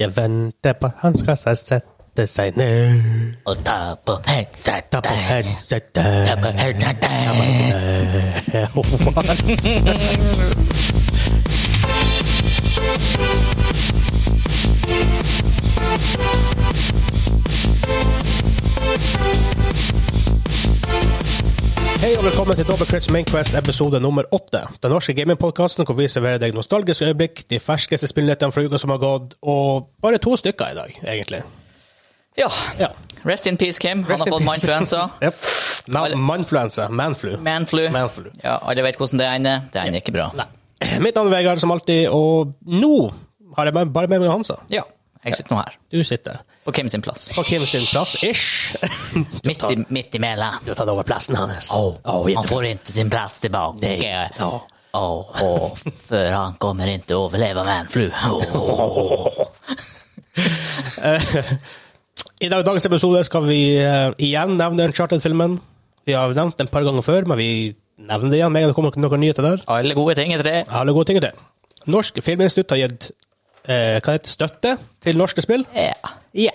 Jeg venter på han skal sette seg ned. Og ta på headsetet. Ta på Ta headsetet. på headsetet. What? Hei og velkommen til Double Crits Mainquest episode nummer åtte. Den norske gamingpodkasten hvor vi serverer deg nostalgiske øyeblikk, de ferskeste spillnyttene fra uka som har gått, og bare to stykker i dag, egentlig. Ja. Ja. Rest in peace, Kim. Han har fått peace. mindfluensa. Yep. Manfluensa. Manflu. Manflu. Manflu. Ja, alle vet hvordan det ender. Det ender ikke bra. Nei. Mitt navn er Vegard, som alltid, og nå har jeg bare med meg Hansa. Ja, jeg sitter nå her. Du sitter På Kim sin plass. på Kim sin plass, ish. Midt, i, midt imellom. Du har tatt over plassen hans. Oh, oh, han får ikke sin plass tilbake. Nei. Oh, oh, för han kommer inte överleva manflu. Oh. I dag, dagens episode skal vi eh, igjen nevne Uncharted-filmen. Vi har nevnt den et par ganger før, men vi nevner det igjen med en gang det kommer noen nyheter der. Alle gode ting er det. Alle gode ting er det. Norsk Filminstitutt har gitt eh, hva heter det, støtte til norske spill. Ja. Ja.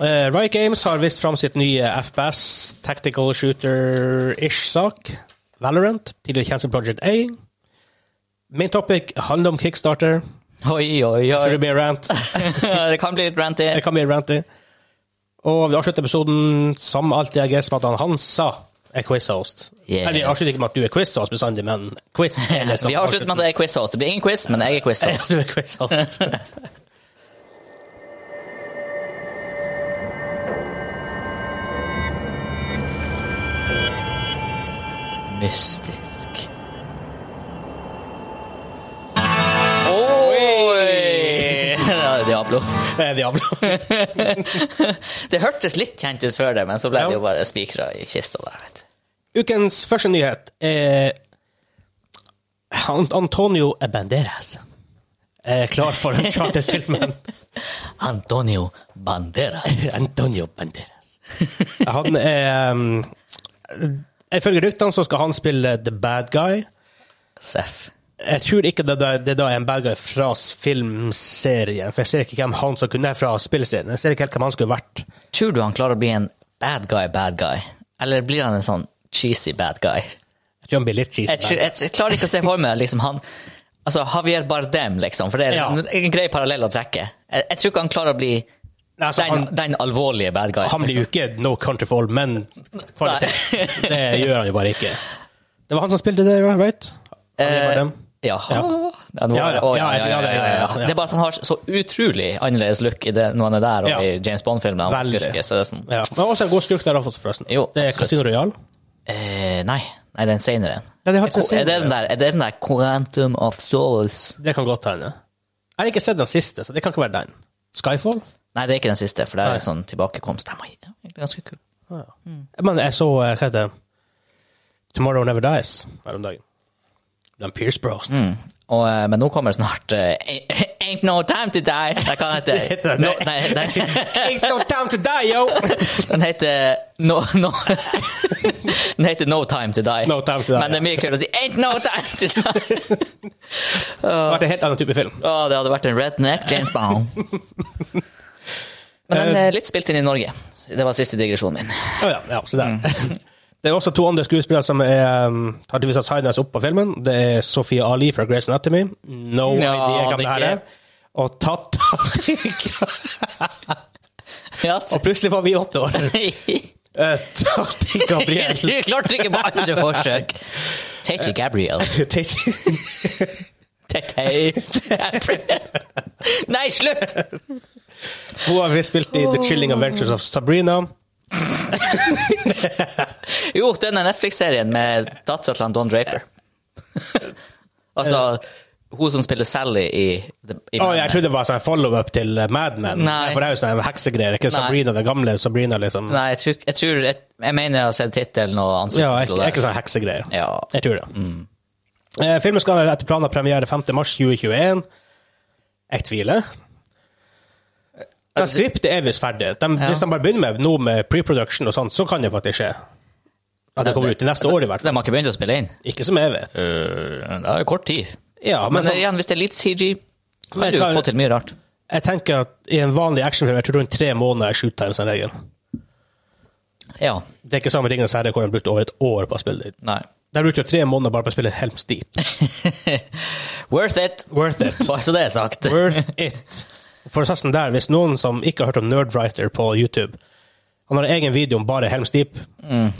Eh, Riot Games har vist fram sitt nye FBS, Tactical Shooter-ish-sak. Valorant, tidligere kjent som Project A. Min topic handler om Kickstarter. Oi, oi, Så det oi. blir rant. det kan bli ranty. Det kan bli ranty. Og vi avslutter episoden som alltid, jeg gjetter med at han Hansa er quiz-host. Yes. Vi avslutter ikke med at du er quiz-host bestandig, men quiz er liksom Vi avslutter med at jeg er quiz-host. Det blir ingen quiz, men jeg er quiz-host. Du er quiz-host. Mystisk. Oi! Ja, Diablo. Det er Diablo. Det hørtes litt kjent ut før det, men så ble det jo bare spikra i kista der. Ukens første nyhet er Antonio Banderas er klar for Uncharted-filmen. Antonio Banderas. Antonio Banderas. Han er um, Ifølge ryktene så skal han spille The Bad Guy. Seff. Jeg tror ikke det, da- det da er en bad guy fra filmserien, for jeg ser ikke hvem han som kunne fra spillserien. Jeg ser ikke helt hvem han skulle vært. Tror du han klarer å bli en bad guy, bad guy? Eller blir han en sånn cheesy bad guy? Jeg tror han blir litt cheesy. Jeg, guy. jeg, jeg klarer ikke å se for meg liksom han Altså Javier Bardem, liksom, for det er Ja. en, en grei parallell å trekke. Jeg, jeg tror ikke han klarer å bli Nei, altså, den, han, den alvorlige bad guy. han blir jo ikke No Country for All Men kvalitet. Det gjør han jo bare ikke. Det var han som spilte det, right? Eh, var. Ja. Ja. Ja, nå- Ja, ja. å, Ja, ja, ja, ja, ja. Det er bare at han har så utrolig annerledes look i det, når han er der, og Ja. i James Bond-filmen. han Veldig. skurker, så det er sånn, Ja. Men også en god skurk der, forresten. Jo, det er. Casino Royal. Eh, nei, nei, er en senere en. Ja, de har ikke en Er det den der, er det den der Quantum of Souls? Det kan godt hende. Jeg har ikke sett den siste, så det kan ikke være den. Skyfall? Nei, det er ikke den siste, for det Nei. er sånn tilbakekomst. Den var ganske kul. Ah, ja. Men jeg så eh, hva heter det? Tomorrow Never Dies her om dagen. Den Pierce Bros. Mm. Og, eh, men nå kommer snart uh, Ain't- No Time To Die. Det kan hete no, nei, nei, Ain't no time to die, yo! Den heter no, no, Den heter No Time To Die. No Time To Die, Men det er mye kult å si Ain't No Time To Die. Det hadde vært en helt annen type film. Å, det hadde vært en redneck James Bond. Men den er litt spilt inn i Norge. Det var siste digresjonen min. Oh, ja, ja, så der. Mm. Det er også to andre skuespillere som er, um, har tydeligvis signes opp på filmen. Det er Sophie Ali fra Grace Anatomy. No Ja, idea hvem det her er. Og Tata Ja. Og plutselig var vi åtte år. Eh, Tati Gabriel. Du klarte ikke på andre forsøk. Tati Gabriel. Tati- Tati Gabriel. Nei, slutt! Hun har spilt i The Chilling Adventures of Sabrina. Jo, denne Netflix-serien med dattera til Don Draper. altså, hun som spiller Sally i, i oh, jeg trodde det var sånn follow-up til uh, Mad Men. Nei. For det er jo sånn heksegreier. Ikke. Sabrina, den gamle Sabrina, liksom. Nei, jeg tror, jeg, tror jeg, jeg mener jeg har sett tittelen og Ja, ansiktet. ikke, til ikke sånn heksegreier. Ja. Jeg tror det. Eh, filmen skal etter planen ha premiere 5. mars 2021. Jeg tviler. Men skriptet er visst ferdig. De, Ja. Hvis de bare begynner med noe med pre-production og sånt, så kan det faktisk skje. At det kommer ut i neste år, i hvert De har ikke begynt å spille inn? Ikke som jeg vet. det er kort tid. Ja, men, Men så, igjen, hvis det er litt CG, kan du få til mye rart. Jeg tenker at i en vanlig actionfilm jeg tror rundt tre måneder er shoot time som regel. Ja. Det er ikke samme Ringenes herre hvor de brukte over et år på å spille det. Nei. De brukte jo tre måneder bare på å spille Helms Deep. Worth it. Worth it. Bare så det er sagt. Worth it. Prosessen der, hvis noen som ikke har hørt om Nerdwriter på YouTube Han har egen video om bare Helms Deep.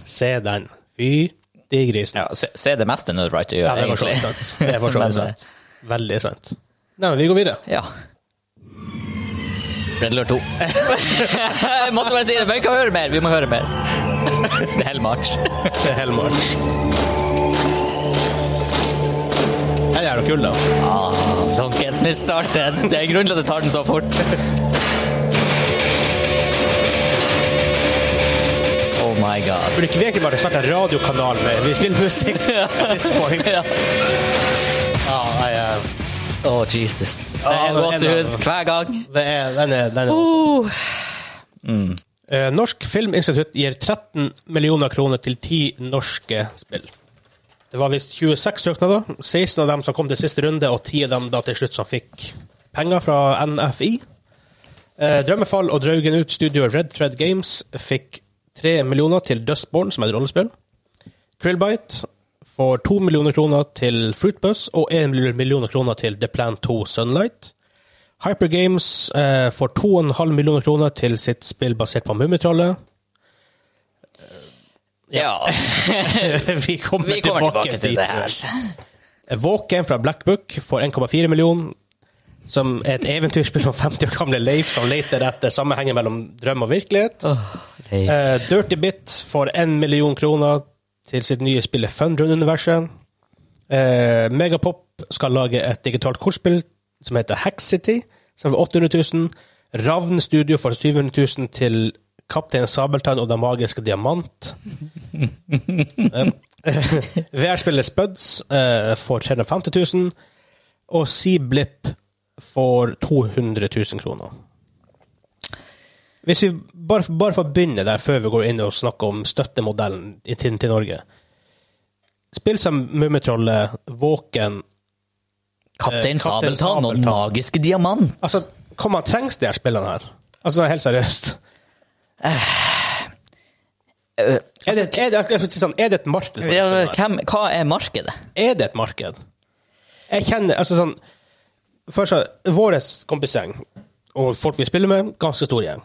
Se den. Fy de grisen. Ja, se, se det meste Nerdwriter gjør, Ja, det er for egentlig. sant. Det er for så vidt sant. Veldig sant. Nei, men vi går videre. Ja. Red Alert 2. Jeg måtte bare si det, men vi kan høre mer. Vi må høre mer. Det er hell match. Det er Hellmarch. Det er jævla kul, da. Ah, don't get me started. Det er grunnen til at jeg tar den så fort. Oh my god. Burde ikke vi egentlig bare starte en radiokanal med Vi spiller musikk at this point? Ja. Eh, Oh, Jesus. Det er gåsehud hver gang. det er, den er, den er. Uh. mm. Norsk Filminstitutt gir 13 millioner kroner til 10 norske spill. Det var visst 26 søknader. 16 av dem som kom til siste runde, og 10 av dem da til slutt som fikk penger fra NFI. Eh, Drømmefall og Draugen ut studioet Red Thread Games fikk 3 millioner til Dustborn, som er et rollespill. Krillbite får 2 millioner kroner til Fruitbus og 1 millioner kroner til The Plan 2 Sunlight. Hypergames eh, får 2,5 millioner kroner til sitt spill basert på Mummitrollet. Ja. Vi kommer, Vi kommer tilbake til dit. det her. Våken fra Black Book får 1,4 millioner, som er et eventyrspill om 50 år gamle Leif som leter etter sammenhengen mellom drøm og virkelighet. Oh, uh, Dirty Bit får 1 million kroner til sitt nye spill Fundrun-universet. Uh, Megapop skal lage et digitalt kortspill som heter Hackcity, som får 800 000. Ravn Studio får 700 000 til Kaptein Sabeltann og Den magiske diamant. Eh, VR-spillet Spuds uh, får 350 000, og Seablip får 200 000 kroner. Hvis vi bare, bare får begynne der før vi går inn og snakker om støttemodellen i tiden til Norge. Spill som Mummitrollet, Våken Kaptein Kaptein Sabeltann og Den magiske diamant. Altså, hvor man trengs de her spillene her? Altså, helt seriøst. Er det, er det, jeg får si sånn, er det et marked ja, hvem, hva er markedet? Er det et marked? Jeg kjenner altså sånn Først så, Vår kompisgjeng og folk vi spiller med, ganske stor gjeng.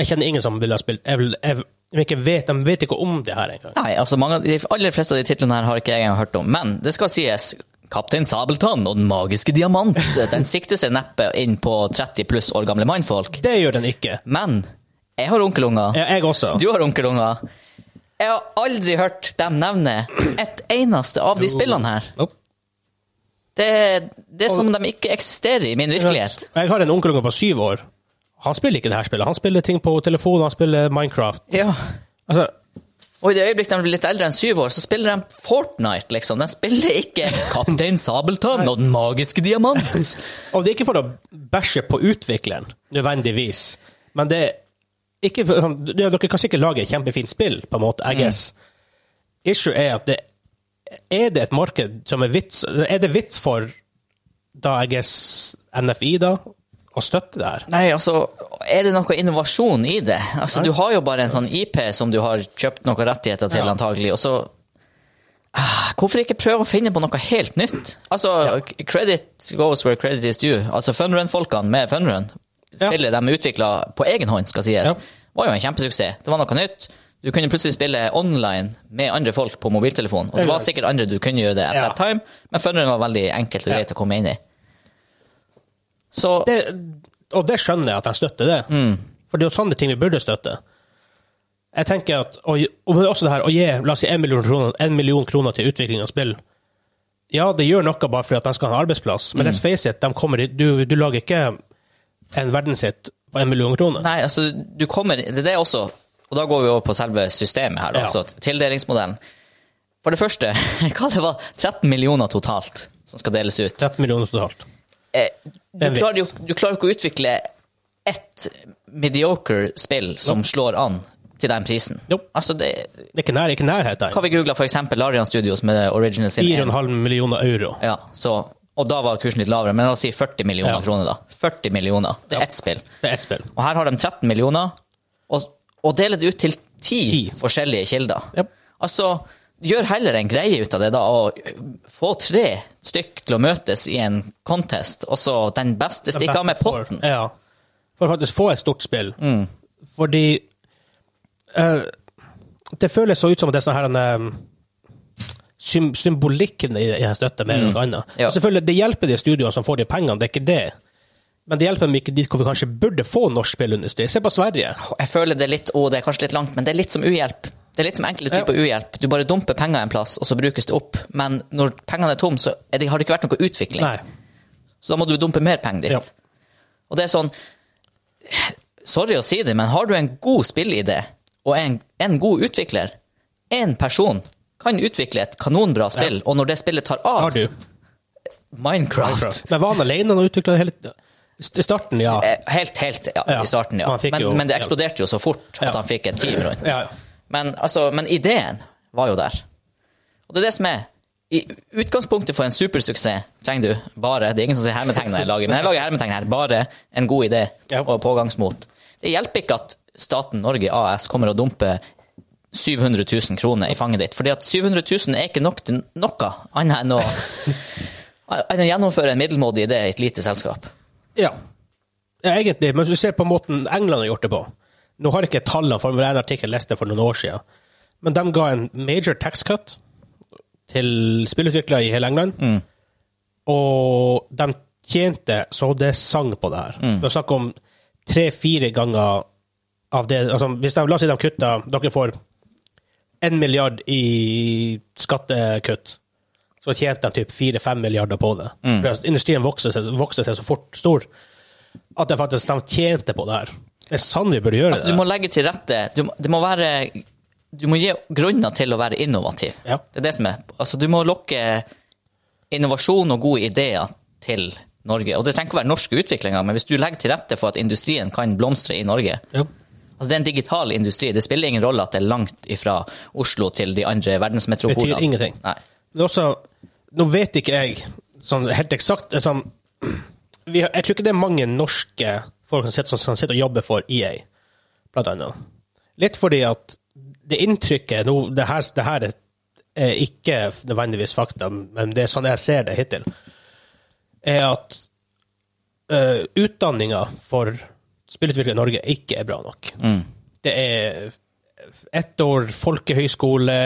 Jeg kjenner ingen som ville ha spilt jeg, vil- jeg, jeg vet, De vet ikke om det her engang. Nei, altså mange, de aller fleste av de titlene her har ikke jeg engang hørt om. Men det skal sies, Kaptein Sabeltann og Den magiske diamant, den sikter seg neppe inn på 30 pluss år gamle mannfolk. Det gjør den ikke. Men jeg har onkelunger. Jeg, jeg også. Du har onkelunger. Jeg har aldri hørt dem nevne et eneste av de spillene her. Nope. Det, det er som om de ikke eksisterer i min virkelighet. Jeg har en onkelunge på syv år. Han spiller ikke det her spillet. Han spiller ting på telefonen, han spiller Minecraft. Ja. Altså, Og i det øyeblikk de blir litt eldre enn syv år, så spiller de Fortnite, liksom. De spiller ikke Kaptein Sabeltann og Den magiske diamant. og det er ikke for å bæsje på utvikleren, nødvendigvis. Men det er ikke sånn, ja, Dere kan sikkert lage et kjempefint spill, på en måte, I guess. Issue er at det Er det et marked som er vits Er det vits for da, I guess, NFI, da, å støtte det her? Nei, altså, er det noe innovasjon i det? Altså, Du har jo bare en sånn IP som du har kjøpt noen rettigheter til, Ja. antagelig, og så ah, Hvorfor ikke prøve å finne på noe helt nytt? Altså, credit goes where credit is due. Altså, Funrun-folkene med Funrun, Ja. spillet de utvikla på egen hånd, skal sies, Ja. var jo en kjempesuksess. Det var noe nytt. Du kunne plutselig spille online med andre folk på mobiltelefon, og det var sikkert andre du kunne gjøre det at Ja. that time, men funneren var veldig enkelt og greit å komme inn i. Så det, og det skjønner jeg at de støtter det. For det er jo sånne ting vi burde støtte. Jeg tenker at, og, og også det her, å gi la oss si en million, kroner, en million kroner til utvikling av spill Ja, det gjør noe bare for at de skal ha en arbeidsplass, men let's face it, de kommer, du, du lager ikke en verdenshit på en million kroner. Nei, altså, du kommer Det er det også, og da går vi over på selve systemet her, da, Ja. altså tildelingsmodellen. For det første, hva det var 13 millioner totalt som skal deles ut. 13 millioner totalt. Eh, Du er klarer jo du klarer ikke å utvikle ett mediocre spill som slår an til den prisen. No. Altså, det, Det er ikke, nær, ikke nærhet hva der. vi googla eksempel Larian Studios med Original Sin 4,5 millioner euro. Ja, så Og da var kursen litt lavere, men la oss si 40 millioner Ja. kroner, da. 40 millioner. Det er ett spill. Det er ett spill. Og her har de 13 millioner, og, og deler det ut til ti forskjellige kilder. Ja. Altså, gjør heller en greie ut av det, da, og få tre stykk til å møtes i en contest, og så den beste stikker av med For- potten. Ja. For faktisk få et stort spill. Mm. Fordi uh, Det føles så ut som at det er sånn her en, eh, symbolikken i, i den støtta mer enn noe annet. Mm. Ja. Selvfølgelig, Det hjelper de studioene som får de pengene, det er ikke det. Men det hjelper dem ikke dit hvor vi kanskje burde få norsk spillindustri. Se på Sverige. Jeg føler det er litt, å, det er kanskje litt langt, men det er litt som uhjelp. Det er litt som enkelte typer uhjelp. Du bare dumper penger en plass, og så brukes det opp. Men når pengene er tom, så er det, har det ikke vært noe utvikling. Nei. Så da må du dumpe mer penger dit. Ja. Og det er sånn Sorry å si det, men har du en god spillidé og en, en god utvikler Én person kan utvikle et kanonbra spill, og når det spillet tar av Stardew. du? Minecraft Men var han alene når han utvikla det hele I starten, ja. Eh, Helt, helt ja, Ja. i starten, ja. Men, jo- men det eksploderte jo så fort at han fikk et team rundt. Men, altså, men ideen var jo der. Og det er det som er i Utgangspunktet for en supersuksess trenger du bare Det er ingen som sier hermetegn når jeg lager, men jeg lager hermetegn her. Bare en god idé og pågangsmot. Det hjelper ikke at staten Norge AS kommer og dumper 700 000 kroner i fanget ditt. fordi at 700 000 er ikke nok til noe annet enn å, enn å gjennomføre en middelmådig idé i et lite selskap. Ja. ja, egentlig. Men du ser på måten England har gjort det på. Nå har jeg ikke tallene, for en artikkel leste for noen år siden. Men de ga en major tax cut til spillutviklere i hele England. Og de tjente så det sang på det her. Det er snakk om tre-fire ganger av det altså, Hvis de, la oss si de kutta Dere får en milliard i skattekutt. Så tjente de typ 4-5 milliarder på det. For Industrien vokste seg, vokser seg så fort stor at de faktisk de tjente på det her. Det er sånn vi burde gjøre Altså, du må legge til rette du, Det må være Du må gi grunner til å være innovativ. Ja. Det er det som er Altså, du må lokke innovasjon og gode ideer til Norge. Og det trenger ikke å være norske utviklinger, men hvis du legger til rette for at industrien kan blomstre i Norge Ja. Altså, det er en digital industri. Det spiller ingen rolle at det er langt ifra Oslo til de andre verdensmetropolene. Betyr ingenting. Nei. Men også, nå vet ikke jeg sånn helt eksakt sånn, vi, har- Jeg tror ikke det er mange norske folk som sitter, som sitter og jobber for EA, blant annet. Litt fordi at det inntrykket nå, det her, det her er, er ikke nødvendigvis fakta, men det er sånn jeg ser det hittil, er at uh, utdanninga for spillutviklere i Norge ikke er bra nok. Det er ett år folkehøyskole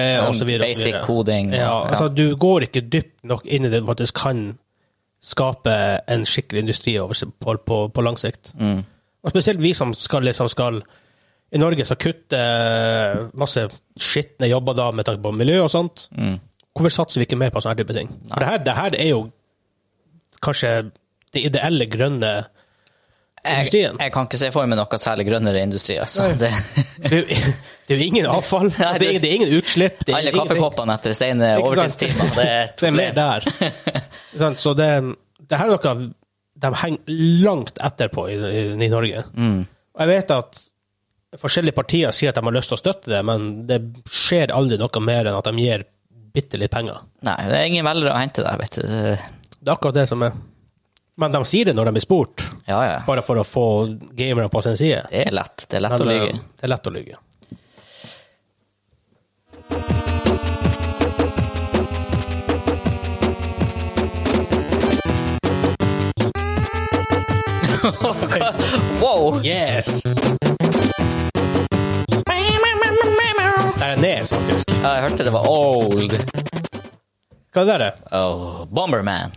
videre. basic coding. Ja, ja. altså Du går ikke dypt nok inn i det du faktisk kan skape en skikkelig industri over, på, på, på lang sikt. Mm. Og spesielt vi som skal, liksom skal i Norge skal kutte masse skitne jobber da med tanke på miljø og sånt. Mm. Hvorfor satser vi ikke mer på sånne type ting? For det her, det her er jo kanskje det ideelle grønne Jeg, jeg kan ikke se for meg noe særlig grønnere industri. Altså. Det, Det er, jo, det er jo ingen avfall, det, er, det er ingen utslipp. Er alle kaffekoppene etter sene overtidstimer. Det er et Det er mer der. Så det, det her er noe de henger langt etterpå i, i, i Norge. Mm. Jeg vet at forskjellige partier sier at de har lyst til å støtte det, men det skjer aldri noe mer enn at de gir bitte litt penger. Nei, det er ingen velgere å hente der, vet du. Det- Det er akkurat det som er. Men de sier det når de blir spurt, Ja, ja. bare for å få gamerne på sin side. Det er lett. Det er lett Men, å eh, lyge. Det er lett å lyge. Wow! Yes! Det er nes, faktisk. Ja, jeg hørte det var old. Hva er det der? Oh, Bomberman.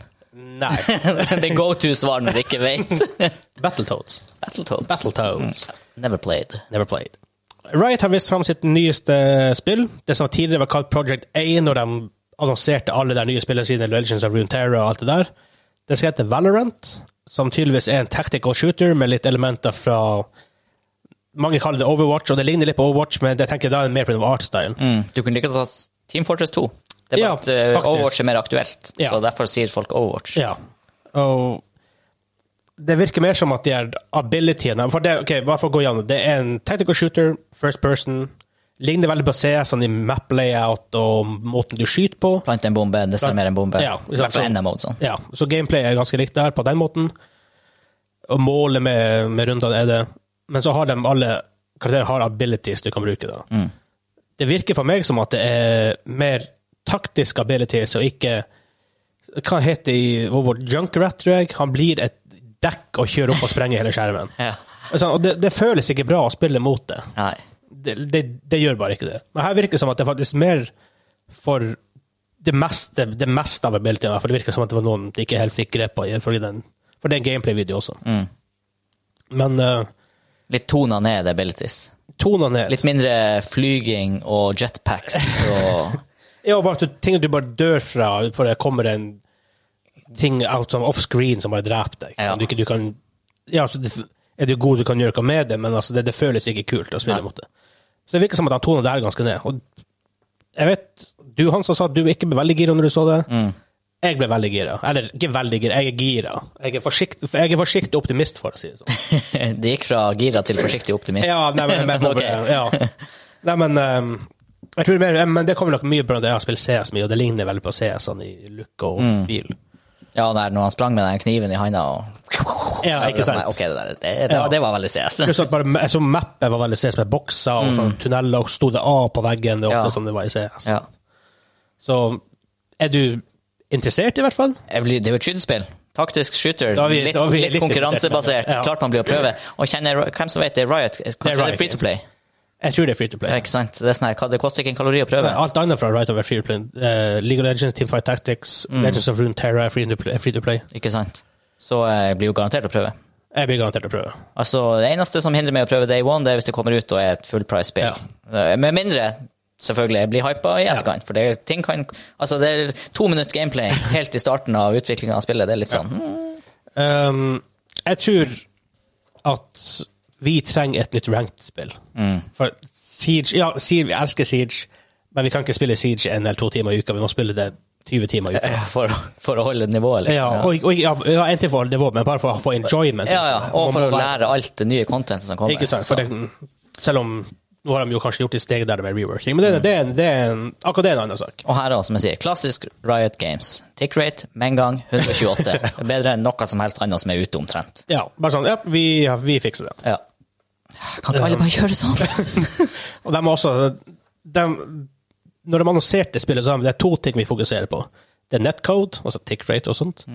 Nei. det go to-svaret når du ikke vet. Battletoads. Battletoads. Battletoads. Never played. Never played. Riot har vist fram sitt nyeste spill. Det som tidligere var kalt Project A, når de annonserte alle de nye spillene sine, Legends of Runeterra og alt det der. Det skal hete Valorant, som tydeligvis er en tactical shooter med litt elementer fra Mange kaller det Overwatch, og det ligner litt på Overwatch, men jeg tenker da er det mer på den artstyle. Mm. Du kunne like godt ha Team Fortress 2. Det er bare Ja, at eh. Overwatch er mer aktuelt, Ja. så derfor sier folk Overwatch. Ja. Og det virker mer som at de er abilityene For det, okay, bare for å gå gjennom. Det er en tactical shooter, first person, Ligner veldig på CS sånn i map layout og måten du skyter på. Plante en bombe, desarmere en bombe. Ja, så, av modesene. Ja, så gameplay er ganske likt der på den måten. Og målet med, med rundene er det. Men så har de alle karakterer har abilities du kan bruke. da. Mm. Det virker for meg som at det er mer taktisk abilities og ikke Hva heter det i Vovor Junkrat, tror jeg? Han blir et dekk og kjører opp og sprenger hele skjermen. Ja. Altså, og det, det føles ikke bra å spille mot det. Det, det. det gjør bare ikke det. Men her virker det som at det er faktisk mer for det meste, det meste av abilityen. For det virker som at det var noen de ikke helt fikk grep på. For det er en gameplay-video også. Mm. Men uh, Litt tona ned abilities. tona ned. Litt mindre flyging og jetpacks og Ja, bare at du, ting du bare dør fra, for det kommer en ting out of off-screen som bare dreper deg. Ja. Du, ikke- du kan, ja, så det, er du god, du kan gjøre noe med det, men altså, det, det føles ikke kult å spille Nei. mot det. Så det virker som at han toner det her ganske ned. Og jeg vet, du Hansa sa at du ikke ble veldig gira når du så det. Mm. Jeg ble veldig gira. Eller ikke veldig gira, jeg er gira. Jeg er forsiktig, jeg er forsiktig optimist, for å si det sånn. Det gikk fra gira til forsiktig optimist. Ja, nei, men, men, okay. ja. nei, men ehm, jeg tror mer, men det kommer nok mye på at jeg har spilt CS mye, og det ligner veldig på CS sånn i look og Mm. feel. Ja, der når han sprang med den kniven i handa og Ja, ikke sant? Ok, det, der, det, det, Ja. det var veldig CS. Pluss at bare, så mappet var veldig CS med bokser og sånn tunneler, og sto det A på veggen. Det er ofte Mm. Ja. som det var i CS. Ja. Så er du interessert, i hvert fall? Jeg blir, det er jo et skytespill. Taktisk shooter Da er vi- litt, da vi litt litt konkurransebasert. ja. Klart man blir å prøve. Og kjenner, hvem som vet, det er Riot. Kanskje det er, Riot det er free to play? Jeg tror det er free to play. Ja, ikke sant? Det, sånn det koster ikke en kalori å prøve. Alt annet fra Right Over Free to Play. Uh, League of Legends, Teamfight Tactics, Mm. Legends of Runeterra er free free to play. Ikke sant? Så eh, jeg blir jo garantert å prøve. Jeg blir garantert å prøve. Altså, Det eneste som hindrer meg å prøve Day One, det er hvis det kommer ut og er et full price-spill. Ja. Med mindre selvfølgelig jeg blir hypa i etterkant. For det, ting kan, altså det er to minutter gameplay helt i starten av utviklinga av spillet. Det er litt sånn mm. Um, jeg tror at vi trenger et nytt ranked-spill. Mm. For Siege Ja, Siege, vi elsker Siege, men vi kan ikke spille Siege en eller to timer i uka. Vi må spille det 20 timer i uka. for, for å holde nivået, liksom. Ja, og, og, ja, ja, en til for nivå, men bare for å få enjoyment. ja, ja. Og for å lære alt det nye contentet som kommer. Ikke sant? For det, selv om nå har de jo kanskje gjort et steg der med reworking, men det, det, er en- det er en, akkurat det er en annen sak. Og her òg, som jeg sier, klassisk Riot Games. Tick rate med en gang 128. Er Bedre enn noe som helst annet som er ute omtrent. Ja, bare sånn, ja, vi, ja, vi fikser det. Ja. Kan ikke alle bare gjøre sånn? Og de har også de, Når de annonserte spillet, så har de- det er to ting vi fokuserer på. Det er netcode, altså tick rate og sånt,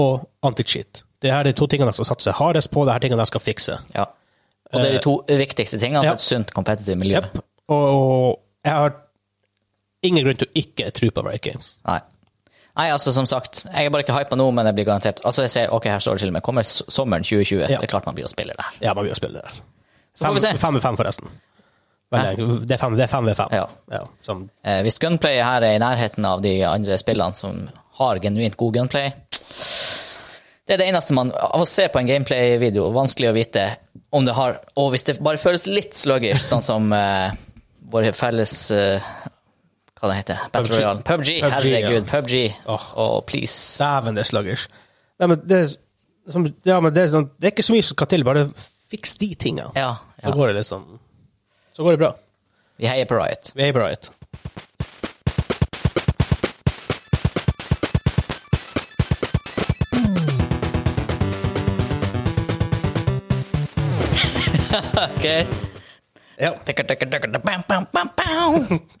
og anti-cheat. Det er de to tingene de skal satse hardest på, det er tingene de skal fikse. Ja. Og det er de to viktigste tingene Ja. et sunt, kompetitivt miljø. Yep. Og jeg har ingen grunn til å ikke tro på Riot Games. Nei. Nei, altså som sagt, jeg er bare ikke hypa nå, men jeg blir garantert Altså, jeg ser, ok, her står det til og med, kommer sommeren 2020. Ja. Det er klart man blir å spille der. Ja, man blir å spille der. Så får vi se. fem ved fem, forresten. Det, er fem, det er fem ved fem. Ja. som, Eh, hvis gunplay her er i nærheten av de andre spillene som har genuint god gunplay Det er det eneste man Av å se på en gameplay-video, vanskelig å vite om det har Og hvis det bare føles litt sluggish, sånn som eh, vår felles eh, Hva det heter Battle PUBG. Royale. PUBG, PUBG, herregud. ja. PUBG. Oh. oh please. Dæven, det er sluggish. Ja, men det, som, ja, men det, er sånn, det er ikke så mye som skal til, bare fiks de tingene. Ja, Så går det liksom Så går det bra. Vi heier på Riot. Vi heier på Riot. Ok. Ja,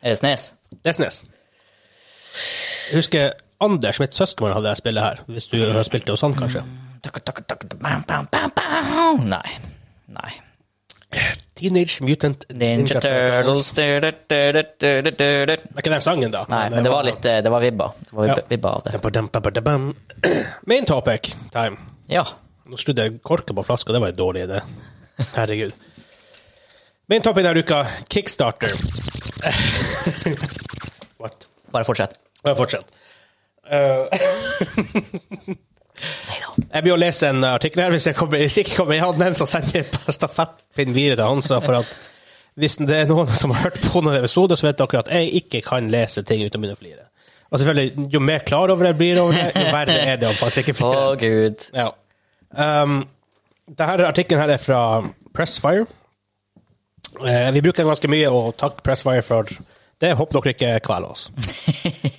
Er det Snes? det er Snes. Jeg husker Anders, mitt søskenbarn, hadde jeg spillet her. Hvis du har spilt det hos han, kanskje. Nei. Nei. Teenage Mutant Ninja Turtles Det er ikke den sangen, da. Nei, men det var litt eh, Det var vibba. Det var vibba- av det. Main topic time. Ja. Nå skrudde jeg korken på flaska, det var en dårlig idé. Herregud. Main topic denne uka, Kickstarter. What? Bare fortsett. Bare fortsett. Uh, jeg blir å lese en artikkel her, hvis jeg, kommer, hvis jeg ikke kommer igjen den, så sender jeg stafettpinnen videre til Hansa, for at hvis det er noen som har hørt på noen episoder, så vet dere at jeg ikke kan lese ting uten å begynne å flire. Og selvfølgelig, jo mer klar over jeg blir over det, jo verre er det å faktisk ikke Å, flire. gud. Ja. Um, denne artikkelen her er fra Pressfire. Uh, vi bruker den ganske mye, og takk Pressfire for det. Håper dere ikke kveler oss.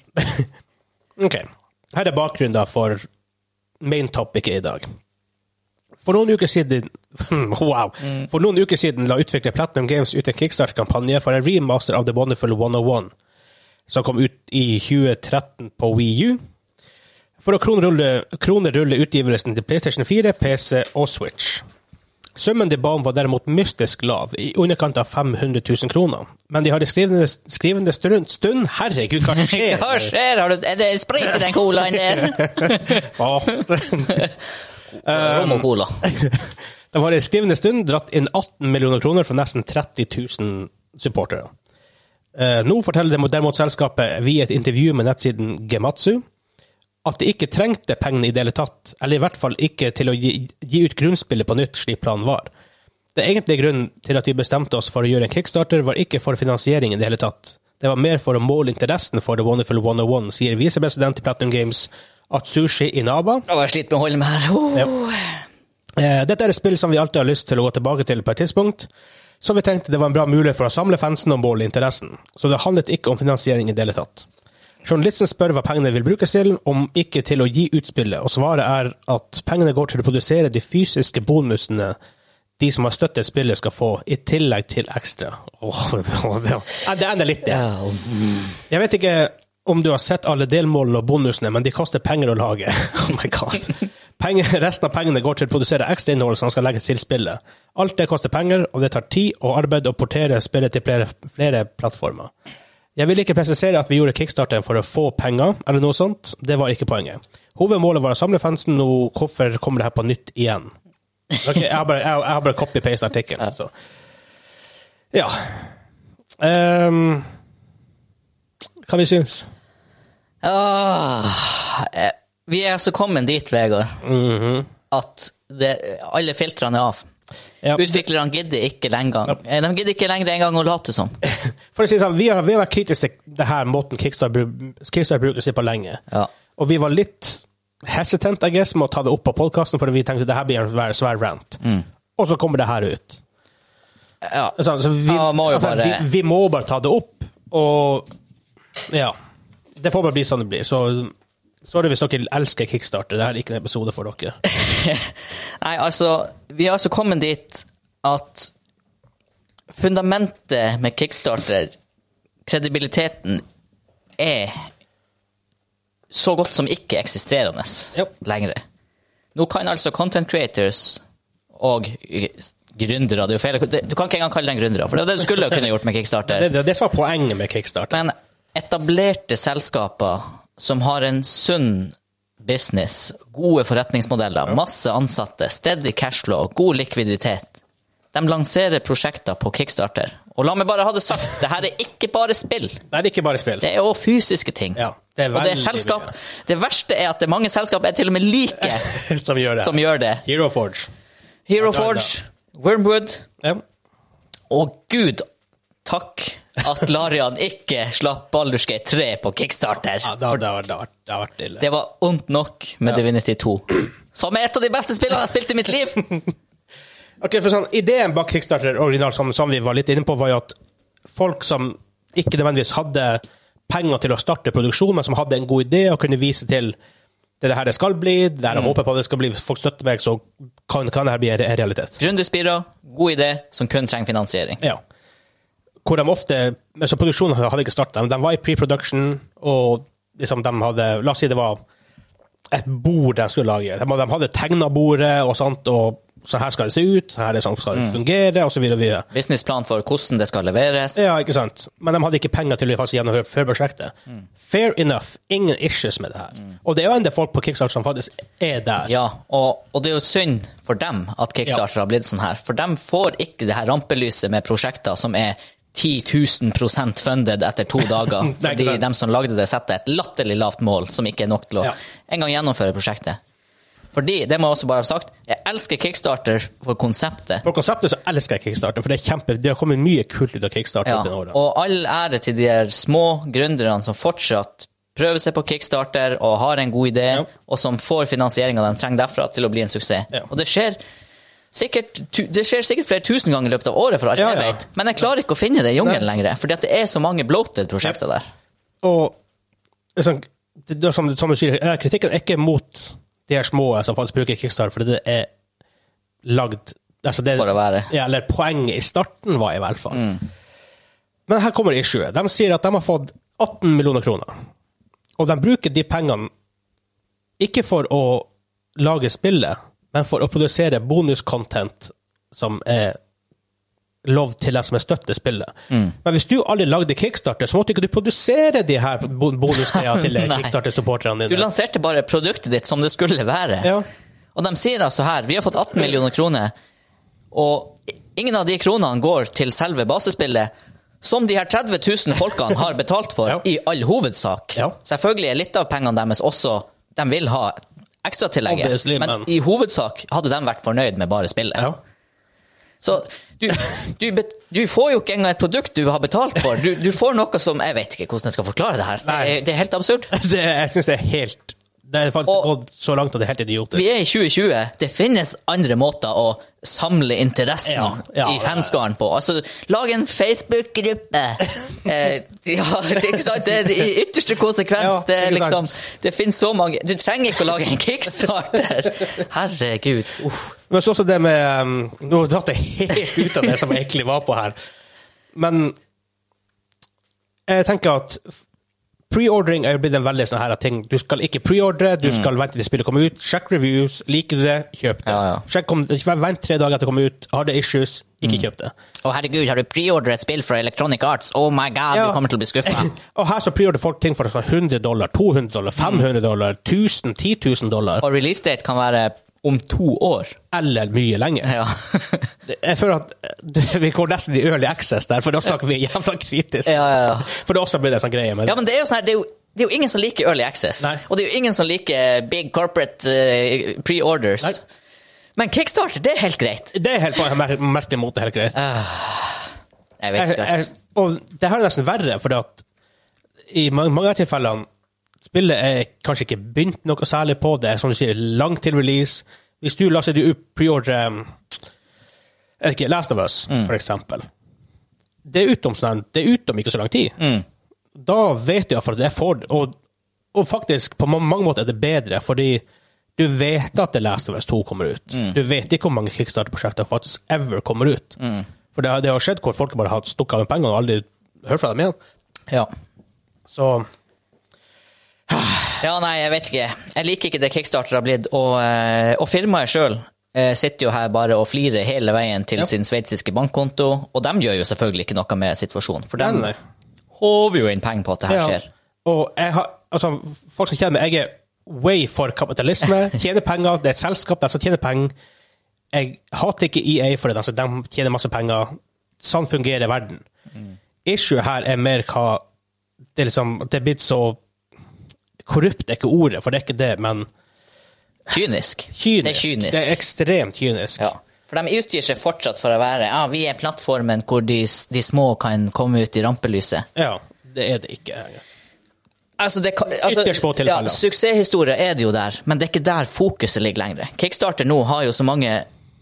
ok. Her er bakgrunnen for main topic i dag. For noen uker siden Wow! For noen uker siden la utvikler Platinum Games ut en kickstart-kampanje for en remaster av The Wonderful 101, som kom ut i 2013 på Wii U. For å kronerulle, kronerulle utgivelsen til PlayStation 4, PC og Switch. Summen de ba om var derimot mystisk lav, i underkant av 500 000 kroner. Men de har i skrivende, skrivende stund, stund Herregud, hva skjer? Hva skjer? Har du, er det sprit i den colaen der? Åh. Rom og cola. De har i skrivende stund dratt inn 18 millioner kroner fra nesten 30 000 supportere. Eh, Nå forteller derimot selskapet via et intervju med nettsiden Gematsu at de ikke trengte pengene i det hele tatt, eller i hvert fall ikke til å gi, gi ut grunnspillet på nytt, slik planen var. Det egentlige grunnen til at vi bestemte oss for å gjøre en kickstarter, var ikke for finansiering i det hele tatt. Det var mer for å måle interessen for The Wonderful 101, sier visepresident i Platinum Games Atsushi Inaba. Jeg har slitt med å holde meg her. Oh. Ja. Dette er et spill som vi alltid har lyst til å gå tilbake til på et tidspunkt, så vi tenkte det var en bra mulighet for å samle fansen og måle interessen. Så det handlet ikke om finansiering i det hele tatt. Journalisten spør hva pengene vil brukes til, om ikke til å gi ut spillet, og svaret er at pengene går til å produsere de fysiske bonusene de som har støttet spillet, skal få, i tillegg til ekstra. Åh, det er- ender litt, det. Ja, Jeg vet ikke om du har sett alle delmålene og bonusene, men de koster penger å lage. Oh my god. Penger, resten av pengene går til å produsere ekstra innhold som skal legges til spillet. Alt det koster penger, og det tar tid og arbeid å portere spillet til flere, flere plattformer. Jeg vil ikke presisere at vi gjorde kickstarten for å få penger, eller noe sånt. Det var ikke poenget. Hovedmålet var å samle fansen, og hvorfor kommer det her på nytt igjen? Okay, jeg har bare, jeg, jeg har bare copy-paste artikkelen, så. Ja. Um, hva vi syns? Ah, eh, vi er altså kommet dit, Vegard, Mhm. at det, alle filtrene er av. Ja. Utviklerne gidder ikke lenger. Eh, De gidder ikke lenger engang å late som. For å si sånn, vi har, vi har vært kritiske til det her måten Kickstarter, bruker seg på lenge. Ja. Og vi var litt hesitant, I guess, med å ta det opp på podkasten, for vi tenkte det her blir en svær, rant. Og så kommer det her ut. Ja. Altså, så vi, må altså, bare- vi, vi må bare ta det opp, og ja. Det får bare bli sånn det blir. Så sorry hvis dere elsker Kickstarter, det her er ikke en episode for dere. Nei, altså, vi har altså kommet dit at fundamentet med kickstarter, kredibiliteten, er så godt som ikke eksisterende Yep. lenger. Nå kan altså content creators og gründere det er jo feil, Du kan ikke engang kalle dem gründere, for det er det du skulle kunne gjort med kickstarter. Det, det, det som var poenget med Kickstarter. Men etablerte selskaper som har en sunn business, gode forretningsmodeller, masse ansatte, steady cashflow, god likviditet, de lanserer prosjekter på Kickstarter. Og la meg bare ha det sagt, det her er ikke bare spill. Det er ikke bare spill. Det er òg fysiske ting. Ja, det er og det er selskap. mye. Det verste er at det er mange selskap er til og med like som gjør det. som gjør det. Hero Forge. Hero. Forge, Wormwood, Ja. og gud takk at Larian ikke slapp Baldur's Gate 3 på Kickstarter. Ja, det, det, har, det, har, det vært ille. Det var ondt nok med Divinity 2. Som er et av de beste spillene jeg har spilt i mitt liv! Ok, for sånn, Ideen bak Kickstarter original, som, som vi var litt inne på, var jo at folk som ikke nødvendigvis hadde penger til å starte produksjon, men som hadde en god idé og kunne vise til det er det her det skal bli, det er jeg håper på det skal bli, folk støtter meg, så kan, kan det her bli en realitet. Runde Spira, god idé, som kun trenger finansiering. Ja. Hvor de ofte altså Produksjonen hadde ikke starta, men de var i pre-production, og liksom de hadde La oss si det var et bord de skulle lage. De, de hadde tegna bordet og sånt, og sånn her skal det se ut, sånn her er det sånn skal det fungere, så videre. og videre. Businessplan for hvordan det skal leveres. Ja, ikke sant? Men de hadde ikke penger til å faktisk gjennomføre før prosjektet. Fair enough. Ingen issues med det her. Og det er jo en del folk på Kickstarter som faktisk er der. Ja, og, og det er jo synd for dem at Kickstarter har blitt sånn her. For de får ikke det her rampelyset med prosjekter som er 10 000 funded etter to dager. Fordi de som lagde det, setter et latterlig lavt mål som ikke er nok til å Ja. engang gjennomføre prosjektet. Fordi, det må jeg også bare ha sagt, jeg elsker Kickstarter for konseptet. For konseptet så elsker jeg Kickstarter, for det kjempe, det har kommet mye kult ut av Kickstarter. Ja, og all ære til de små gründerne som fortsatt prøver seg på Kickstarter og har en god idé, Ja. og som får finansieringa de trenger derfra til å bli en suksess. Ja. Og det skjer Sikkert, det skjer sikkert flere tusen ganger i løpet av året, for alt Ja, jeg vet. Men jeg klarer ikke å finne det i jungelen lenger, fordi det er så mange bloated prosjekter der. Og sånn, det, det, som, som du sier, eh, kritikken er ikke mot de her små som faktisk bruker Kickstarter, fordi det er lagd altså det, For å være. Ja, eller poenget i starten var i hvert fall. Men her kommer issuet. De sier at de har fått 18 millioner kroner. Og de bruker de pengene ikke for å lage spillet, men for å produsere bonuscontent som er lov til dem som er støtter spillet. Men hvis du aldri lagde Kickstarter, så måtte ikke du produsere de her bo- bonusgreiene til Kickstarter-supporterne dine. Du lanserte bare produktet ditt som det skulle være. Ja. Og de sier altså her, vi har fått 18 millioner kroner, og ingen av de kronene går til selve basespillet, som de her 30 000 folkene har betalt for, Ja. i all hovedsak. Ja. Selvfølgelig er litt av pengene deres også, de vil ha ekstratillegget, men- i hovedsak hadde de vært fornøyd med bare spillet. Ja. Så du, du, du får jo ikke engang et produkt du har betalt for. Du, du får noe som Jeg vet ikke hvordan jeg skal forklare det her. Det er, det er helt absurd. Det, jeg syns det er helt Det er faktisk Og- gått så langt at det er helt idiotisk. Vi er i 2020. Det finnes andre måter å samle interessen Ja, ja, i fanskaren på. Altså, lag en Facebook-gruppe! eh, ja, det, er ikke sant? det er i ytterste konsekvens. Det, er liksom, det finnes så mange Du trenger ikke å lage en kickstarter! Herregud. Uff. Men så også det med um, Nå datt jeg helt ut av det som jeg egentlig var på her. Men jeg tenker at Preordering er jo blitt en veldig sånn her ting. Du skal ikke preordre, du skal vente til spillet kommer ut. Sjekk reviews. Liker du det, kjøp det. Ja, ja. Sjekk om, vent tre dager etter det kommer ut. Har det issues, ikke kjøp det. Å, herregud, har du preordret et spill fra Electronic Arts? Oh my god, Ja. du kommer til å bli skuffa. Og her så preordrer folk ting for sånn 100 dollar, 200 dollar, 500 dollar, 1000, 10 000 dollar. Og release date kan være om to år. Eller mye lenger. Ja. Jeg føler at det- vi går nesten i early access der, for da snakker vi jævla kritisk. Ja, ja. For det også blir det sånn greie. med det. Ja, men det er jo sånn her, det er jo, det er jo ingen som liker early access. Nei. Og det er jo ingen som liker big corporate uh, pre-orders. Men Kickstarter, det er helt greit. det er helt på en mer merkelig måte helt greit. Jeg vet ikke, ass. og det her er nesten verre, for i mange av tilfellene Spillet er kanskje ikke begynt noe særlig på det, er som du sier, langt til release. Hvis du la seg preordre um, ikke, Last of Us, Mm. for eksempel. Det er utom, sånn, det er utom ikke så lang tid. Mm. Da vet du iallfall at det er Ford. og, og faktisk, på mange måter er det bedre, fordi du vet at The Last of Us 2 kommer ut. Mm. Du vet ikke hvor mange Kickstarter-prosjekter faktisk ever kommer ut. Mm. For det, det har skjedd hvor folk bare har stukket av med penger og aldri hørt fra dem igjen. Ja. Så ja, nei, jeg vet ikke. Jeg liker ikke det Kickstarter har blitt. Og, eh, og firmaet sjøl sitter jo her bare og flirer hele veien til Ja. sin sveitsiske bankkonto, og de gjør jo selvfølgelig ikke noe med situasjonen. For de håver jo inn penger på at det her Ja. skjer. Og jeg har, altså, folk som kjenner meg, jeg er way for kapitalisme. Tjener penger, det er et selskap de som tjener penger. Jeg hater ikke EA for det, altså, de tjener masse penger. Sånn fungerer verden. Issue her er mer hva Det er liksom, det er blitt så Korrupt er ikke ordet, for det er ikke det, men Kynisk. kynisk. Det er kynisk. Det er ekstremt kynisk. Ja. For de utgir seg fortsatt for å være ja, vi er plattformen hvor de, de små kan komme ut i rampelyset. Ja, det er det ikke. Altså, det, kan- altså, Ytterst få ja, tilfeller. Suksesshistorier er det jo der, men det er ikke der fokuset ligger lenger. Kickstarter nå har jo så mange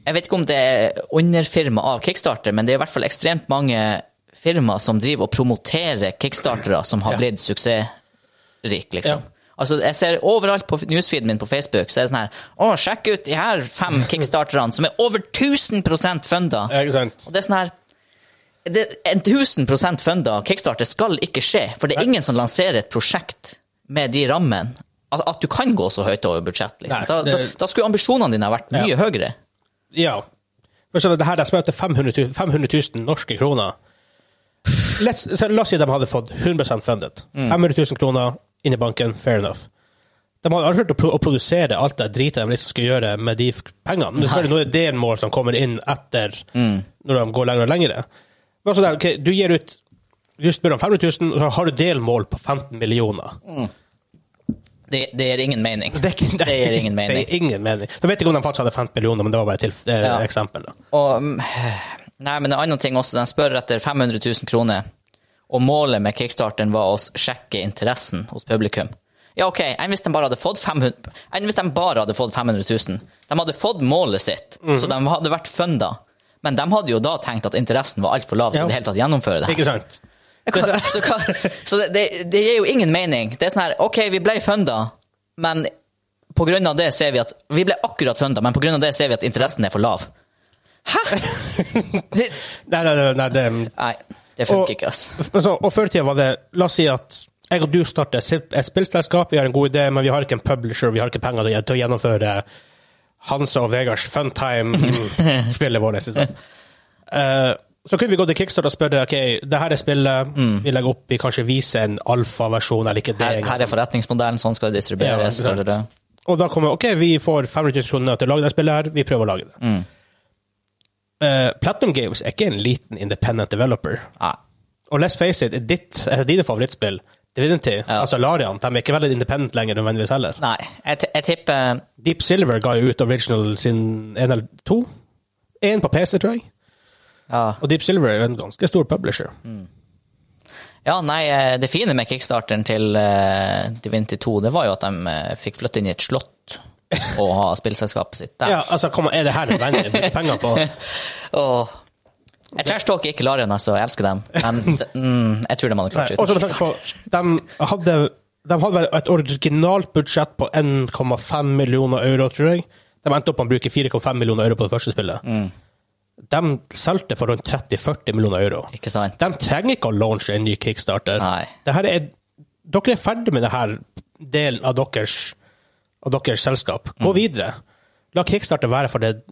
Jeg vet ikke om det er underfirma av Kickstarter, men det er i hvert fall ekstremt mange firmaer som driver og promoterer kickstartere som har Ja. blitt suksessrike, liksom. Ja. Altså, jeg ser overalt på newsfeeden min på Facebook, så er det sånn her Å, sjekk ut de her fem kickstarterne som er over 1000 funda! Ja, Ikke sant? Og det er sånn her det, En 1000% funda kickstarter skal ikke skje, for det er ingen som lanserer et prosjekt med de rammene. At, at du kan gå så høyt over budsjett. Liksom. Nei, da, da, da skulle ambisjonene dine ha vært mye Ja. høyere. Ja. For det her er smelt 500 000, 500 000 norske kroner. Let's, la oss si de hadde fått 100 funded. 500 000 kroner inn i banken, fair enough. De hadde aldri hørt å, pro å produsere alt det dritet de liksom skal gjøre med de pengene. Men det er det delmål som kommer inn etter, når de går lenger og lenger. Men altså der, okay, du gir ut du spør om 500 000, og så har du delmål på 15 millioner. Det, det gir ingen mening. Det, ikke- Det gir ingen mening. Det gir ingen mening. Jeg vet ikke om de faktisk hadde 15 millioner, men det var bare et eh, Ja. eksempel. Da. Og mm, Nei, men en annen ting også, de spør etter 500 000 kroner, og målet med kickstarteren var å sjekke interessen hos publikum. Ja, ok, enn hvis de bare hadde fått 500 Enn hvis de bare hadde fått 500 000. De hadde fått målet sitt, Mhm. så de hadde vært funda. Men de hadde jo da tenkt at interessen var altfor lav til Ja. det hele tatt gjennomføre det her. Ikke sant? Hva- Så, hva, så det, det, det gir jo ingen mening. Det er sånn her, ok, vi ble funda, men på grunn av det ser vi at Vi ble akkurat funda, men på grunn av det ser vi at interessen er for lav. Hæ?! Nei, nei, nei det, nei, det funker Og- ikke, ass. Men og før i tida var det La oss si at jeg og du starter et spillselskap, vi har en god idé, men vi har ikke en publisher, vi har ikke penger til å- gjennomføre Hansa og Vegards Funtime-spillet vårt. Liksom. Eh, så kunne vi gå til Kickstarter og spørre ok, det her er spillet, vi legger opp, vi kanskje viser en alfaversjon eller ikke det. Her, her er forretningsmodellen, sånn skal det distribueres. Ja. Og da kommer ok, vi får 500 000 kroner til å lage det spillet her, vi prøver å lage det. Mm. Eh, Platinum Games er ikke en liten independent developer. Nei. Og let's face it, ditt, et av dine favorittspill, Divinity, Ja. altså Larian, de er ikke veldig independent lenger nødvendigvis heller. Nei, jeg, jeg tipper Deep Silver ga jo ut Original sin én eller to. Én på PC, tror jeg. ja, Og Deep Silver er en ganske stor publisher. ja, nei, eh, det fine med kickstarteren til uh, Divinity 2, det var jo at de uh, fikk flytte inn i et slott og ha spillselskapet sitt der. Ja, altså, kom, er det her nødvendig? Bruke penger på Og jeg trashtalker ikke Larian, altså. Jeg elsker dem. Men mm, jeg tror de hadde klart seg uten de hadde, de hadde vel et originalt budsjett på 1,5 millioner euro, tror jeg. De endte opp med å bruke 4,5 millioner euro på det første spillet. Mm. De solgte for rundt 30-40 millioner euro. Ikke sant? De trenger ikke å launche en ny kickstarter. Nei. Er, dere er ferdig med denne delen av deres, av deres selskap. Gå Mm. videre. La kickstarter være for det,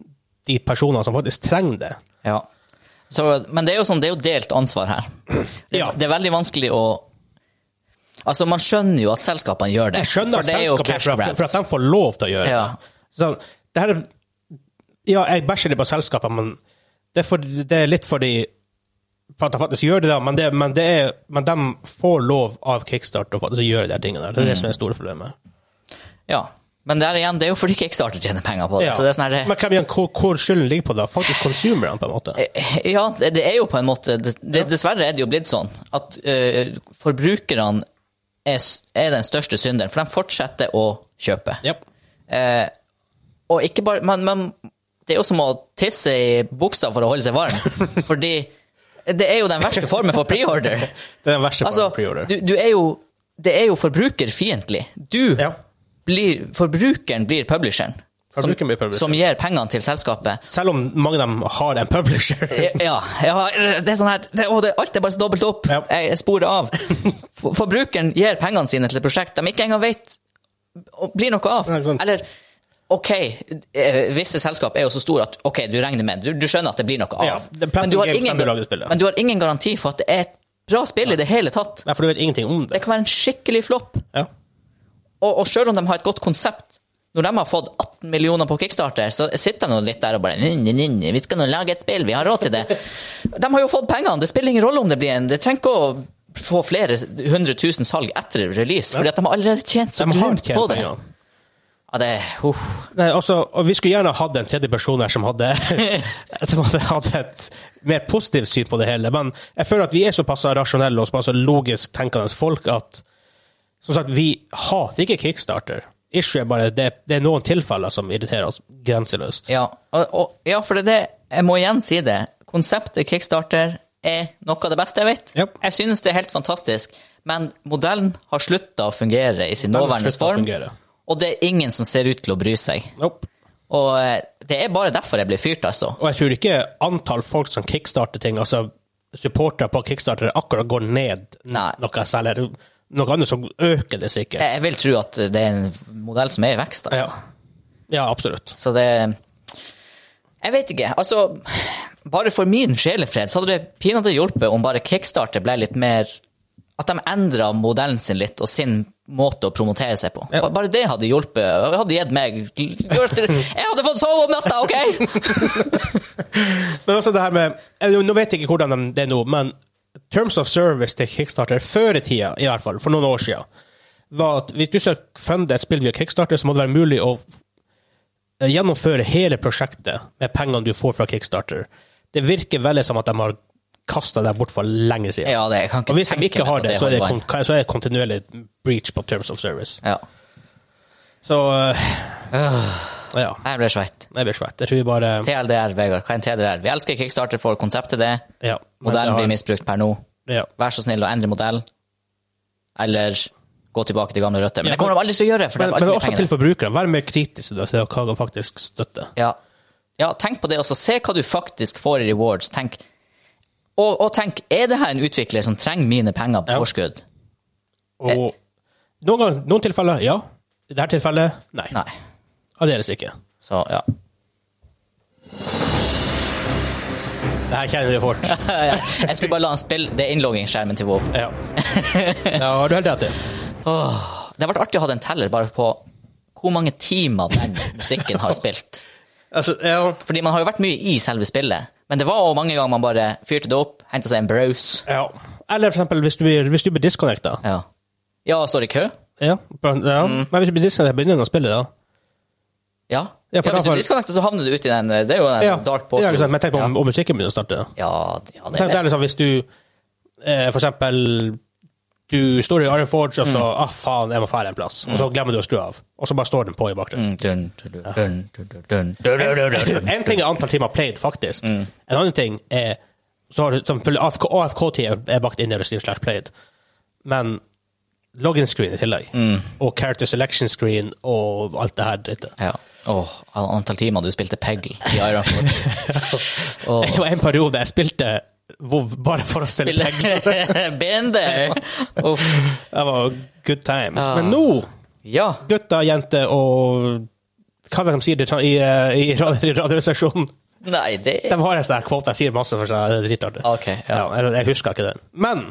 de personene som faktisk trenger det. Ja. Så, men det er jo sånn, det er jo delt ansvar her. Det, Ja. det er veldig vanskelig å Altså, man skjønner jo at selskapene gjør det. Jeg skjønner at selskapene gjør det, for, at- de får lov til å gjøre Ja. det. Så det her er Ja, jeg bæsjer litt på selskapene, men det er, for, det er litt fordi for at de faktisk gjør det, da, men, det, men, det er, men de får lov av kickstart å faktisk gjøre de tingene. der. Det er det som er det store problemet. Ja. Men der igjen, det er jo fordi Kickstarter tjener penger på det. Ja. Så det er sånn her, Men hvem hvor, hvor skylden ligger på det? Faktisk consumerne, på en måte. Ja, det, det er jo på en måte det, ja. Dessverre er det jo blitt sånn at uh, forbrukerne er, er den største synderen, for de fortsetter å kjøpe. Yep. Uh, og ikke bare men, men det er jo som å tisse i buksa for å holde seg varm. Fordi det er jo den verste formen for preorder. Det er den verste Altså, for preorder. du, du er jo Det er jo forbrukerfiendtlig. Du Ja. Blir Forbrukeren blir publisheren. Som, som gir pengene til selskapet. Selv om mange av dem har en publisher. Ja, ja, det er sånn her det, å, det, Alt er bare så dobbelt opp. Ja. Jeg, sporer av. For, forbrukeren gir pengene sine til et prosjekt de ikke engang vet blir noe av. Nei. Eller OK, eh, visse selskap er jo så store at ok, du regner med du, du skjønner at det blir noe av. Ja, men, du har ingen, men du har ingen garanti for at det er et bra spill i det hele tatt. Nei, for du vet ingenting om Det det. kan være en skikkelig flopp. Ja. Og, og selv om de har et godt konsept, når de har fått 18 millioner på Kickstarter, så sitter de litt der og bare «Nin, nin, Vi skal nå lage et spill, vi har råd til det. De har jo fått pengene, det spiller ingen rolle om det blir en Det trenger ikke å få flere hundre tusen salg etter release, fordi at de har allerede tjent så tjent på det. penger. Ja, det uh. Nei, altså, og vi skulle gjerne hatt en tredje person her som hadde, som hadde et mer positivt syn på det hele, men jeg føler at vi er såpass rasjonelle og såpass logisk tenkende folk at som sagt, vi hater ikke kickstarter. Issue er bare det, det er noen tilfeller som irriterer oss grenseløst. Ja, og, og, ja, for det Jeg må igjen si det. Konseptet Kickstarter er noe av det beste jeg vet. Yep. Jeg synes det er helt fantastisk, men modellen har slutta å fungere i sin nåværende form, og det er ingen som ser ut til å bry seg. Nope. Og eh, det er bare derfor jeg blir fyrt, altså. Og jeg tror ikke antall folk som kickstarter ting, altså supportere på kickstarter, akkurat går ned Nei. noe særlig. Noe annet som øker det sikkert. Jeg vil tro at det er en modell som er i vekst, altså. Ja. ja, absolutt. Så det Jeg vet ikke. Altså, bare for min sjelefred så hadde det pinadø hjulpet om bare Kickstarter ble litt mer At de endra modellen sin litt, og sin måte å promotere seg på. Ja. Bare det hadde hjulpet. Det hadde gitt meg Jeg hadde fått sove om natta, OK?! Men også det her med Nå vet jeg ikke hvordan de- det er nå, men terms of service til Kickstarter før i tida, i hvert fall, for noen år siden, var at hvis du skal funde et spill via Kickstarter, så må det være mulig å eh, gjennomføre hele prosjektet med pengene du får fra Kickstarter. Det virker veldig som at de har kasta deg bort for lenge siden. Ja, det, Og hvis de ikke har det, det, så er det, så er det kontinuerlig breach på terms of service. Ja. Så øh, ja. Jeg ble svett. Jeg blir svett. Jeg tror vi bare TLDR, Vegard. Hva er en TLDR? Vi elsker Kickstarter for konseptet det. ja, Modellen det har- blir misbrukt per nå. ja. Vær så snill å endre modell. Eller gå tilbake til gamle røtter. Men det kommer de aldri til å gjøre. Men, det men også til forbrukerne. Vær mer kritisk til hva de faktisk støtter. Ja. ja, tenk på det også. Se hva du faktisk får i rewards. Tenk. Og, og tenk, er det her en utvikler som trenger mine penger på Ja. forskudd? Og noen, gang, noen tilfeller, ja. I dette tilfellet, nei. Nei. Aldeles ikke. Så ja. Det her kjenner du fort. Jeg skulle bare la han spille det er innloggingsskjermen til WoW. Ja. ja, har du helt rett i. Åh, det har vært artig å ha den teller bare på hvor mange timer den musikken har spilt. Altså, ja. Fordi man har jo vært mye i selve spillet, men det var også mange ganger man bare fyrte det opp, henta seg en browse. ja. Eller for eksempel hvis du blir, hvis du blir disconnecta. Ja. ja, står i kø? Ja. ja. Mm. Men hvis du blir disconnecta, begynner du å spille, da. Ja. Ja, ja, hvis du får- disconnecter, så havner du uti den Det er jo den Ja, dark ja ikke sant? Men tenk på om, om musikken begynner å starte. Ja, ja, det Tenk, det er er liksom hvis du eh, for eksempel du står i Iron Forge, og så Mm. ah, faen, jeg må dra en plass. Og så glemmer du å skru av. Og så bare står den på i bakgrunnen. Mm, dun, dun, dun, dun, dun, dun, dun. En ting er antall timer played, faktisk. Mm. En annen ting er så har du selvfølgelig AFK, AFK-tid er bakt inn i Receive slash played, men login screen i tillegg. Mm. Og character selection screen og alt det her drittet. Ja. Oh, antall timer du spilte Peggle i Iron Forge. Det var en periode jeg spilte WoW bare for å spille penger. BND! Uff. Det var good times. Ja. Men nå, Ja. gutter, jenter og hva er det de sier det i, eh, i, i radioresepsjonen? Nei, det De har en sånn kvote, jeg sier masse for seg, det er dritartig. Okay, ja. Ja, jeg, jeg husker ikke den. Men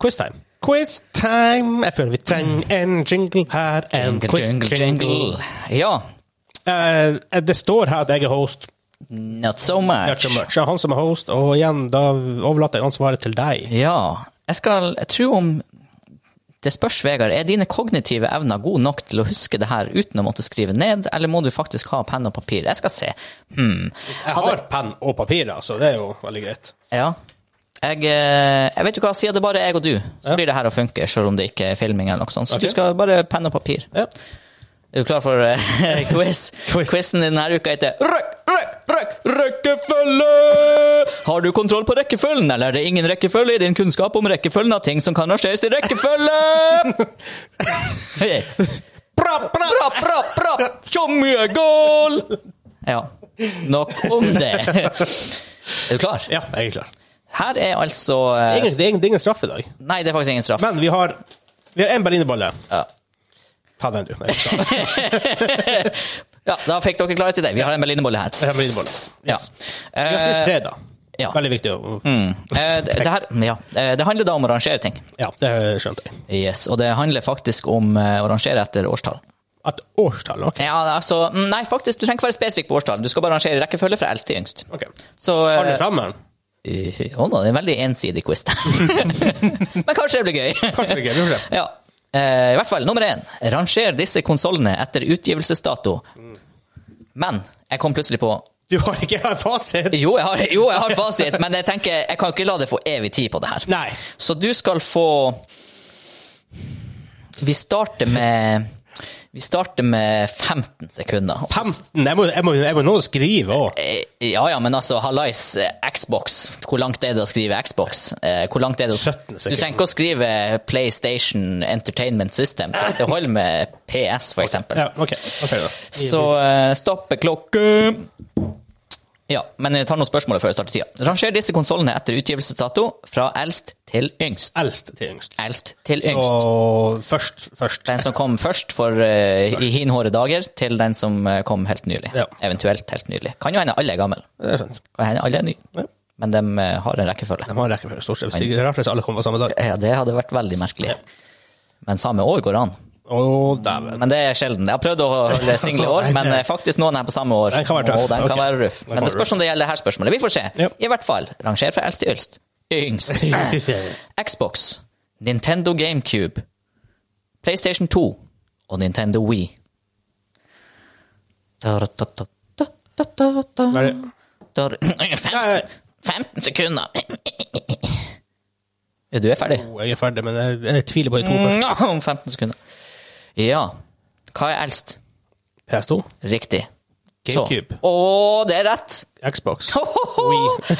quiztime. Quiztime! Jeg føler vi trenger en jingle her. En Jingle, quiz jingle, jingle. Ja. Uh, det står her at jeg er host. Not so much. Not so much. Er han som er host, og igjen, da overlater jeg ansvaret til deg. Ja. Jeg skal Jeg tror om Det spørs, Vegard. Er dine kognitive evner gode nok til å huske det her uten å måtte skrive ned, eller må du faktisk ha penn og papir? Jeg skal se. Hmm. Jeg har penn og papir, så det er jo veldig greit. Ja. Jeg, eh, jeg vet jo hva, siden det bare er jeg og du, så blir det her å funke, selv om det ikke er filming eller noe sånt. Så okay. du skal bare penn og papir. Ja. Er du klar for uh, quiz? Quiz. Quizen denne uka heter Røkk, røkk, røkk, rekkefølge! Har du kontroll på rekkefølgen, eller er det ingen rekkefølge i din kunnskap om rekkefølgen av ting som kan rangeres i rekkefølge? Bra, Bra, bra! bra! Så mye gål! Ja, nok om det. Er du klar? Ja, jeg er klar. Her er altså eh, Ingen, det, er ingen, det er ingen straff i dag. Nei, det er faktisk ingen straff. Men vi har vi har en berlinerbolle. Ja. Ta den, du. Er ja, da fikk dere klarhet i det. Vi har en berlinerbolle her. Vi har berlinerbolle. Ja. Yes. Vi har spist tre, da. ja. Veldig viktig å Mm. Eh, det, det, her, ja. eh, det handler da om å rangere ting. Ja, det skjønte jeg. Yes, Og det handler faktisk om eh, å rangere etter årstall. Et årstall, ok. Ja, altså, mm, Nei, faktisk, du trenger ikke være spesifikk på årstall. Du skal bare rangere i rekkefølge fra eldst til yngst. Ok. Så Har du eh, Å nå, det er en veldig ensidig quiz. Men kanskje det blir gøy. Kanskje det blir gøy, vi får se. Ja. Eh, I hvert fall, nummer én. Ranger disse konsollene etter utgivelsesdato. Men jeg kom plutselig på Du har ikke fasit? Jo, jeg har, jo, jeg har fasit, men jeg tenker, jeg kan ikke la det få evig tid på det her. Nei. Så du skal få Vi starter med Vi starter med 15 sekunder. 15? Jeg må, jeg må, jeg må nå skrive òg. Eh, Ja, ja, men altså, hallais, eh, Xbox. Hvor langt er det å skrive Xbox? Eh, Hvor langt er det å 17 Du sekunder. trenger ikke å skrive PlayStation Entertainment System. Det holder med PS, for eksempel. Ja, okay. Okay, da. Så uh, stoppeklokke Ja, men jeg tar noen spørsmål før jeg starter tida. Ranger disse konsollene etter utgivelsesdato fra eldst til yngst. Eldst til yngst. Eldst til yngst. Og først, først. Den som kom først for eh, i hinhåre dager, til den som eh, kom helt nylig. Ja. Eventuelt helt nylig. Kan jo hende alle er gamle. Det er sant. Kan hende alle er nye. Ja. Men de eh, har en rekkefølge. De har en rekkefølge, stort sett. Rart hvis alle kommer på samme dag. Ja, det hadde vært veldig merkelig. Men samme år går an. Dæven. Men det er sjelden. Jeg har prøvd å holde single i år, men eh, faktisk noen er på samme år. Den kan være tøff. Og den kan okay. være ruff. Men det spørs om det gjelder her spørsmålet. Vi får se. Yep. I hvert fall, ranger fra eldst til yngst. Yngst. Xbox, Nintendo GameCube, PlayStation 2 og Nintendo Wii. Da, da, da, da, da, da, da. Bare- Da- Fem- 15 sekunder. Ja, du er ferdig? Oh, jeg er ferdig, men jeg, jeg tviler på de to først. 15 sekunder. Ja. Hva er eldst? PS2, Riktig. GameCube. Så. Å, det er rett! Xbox. Wii.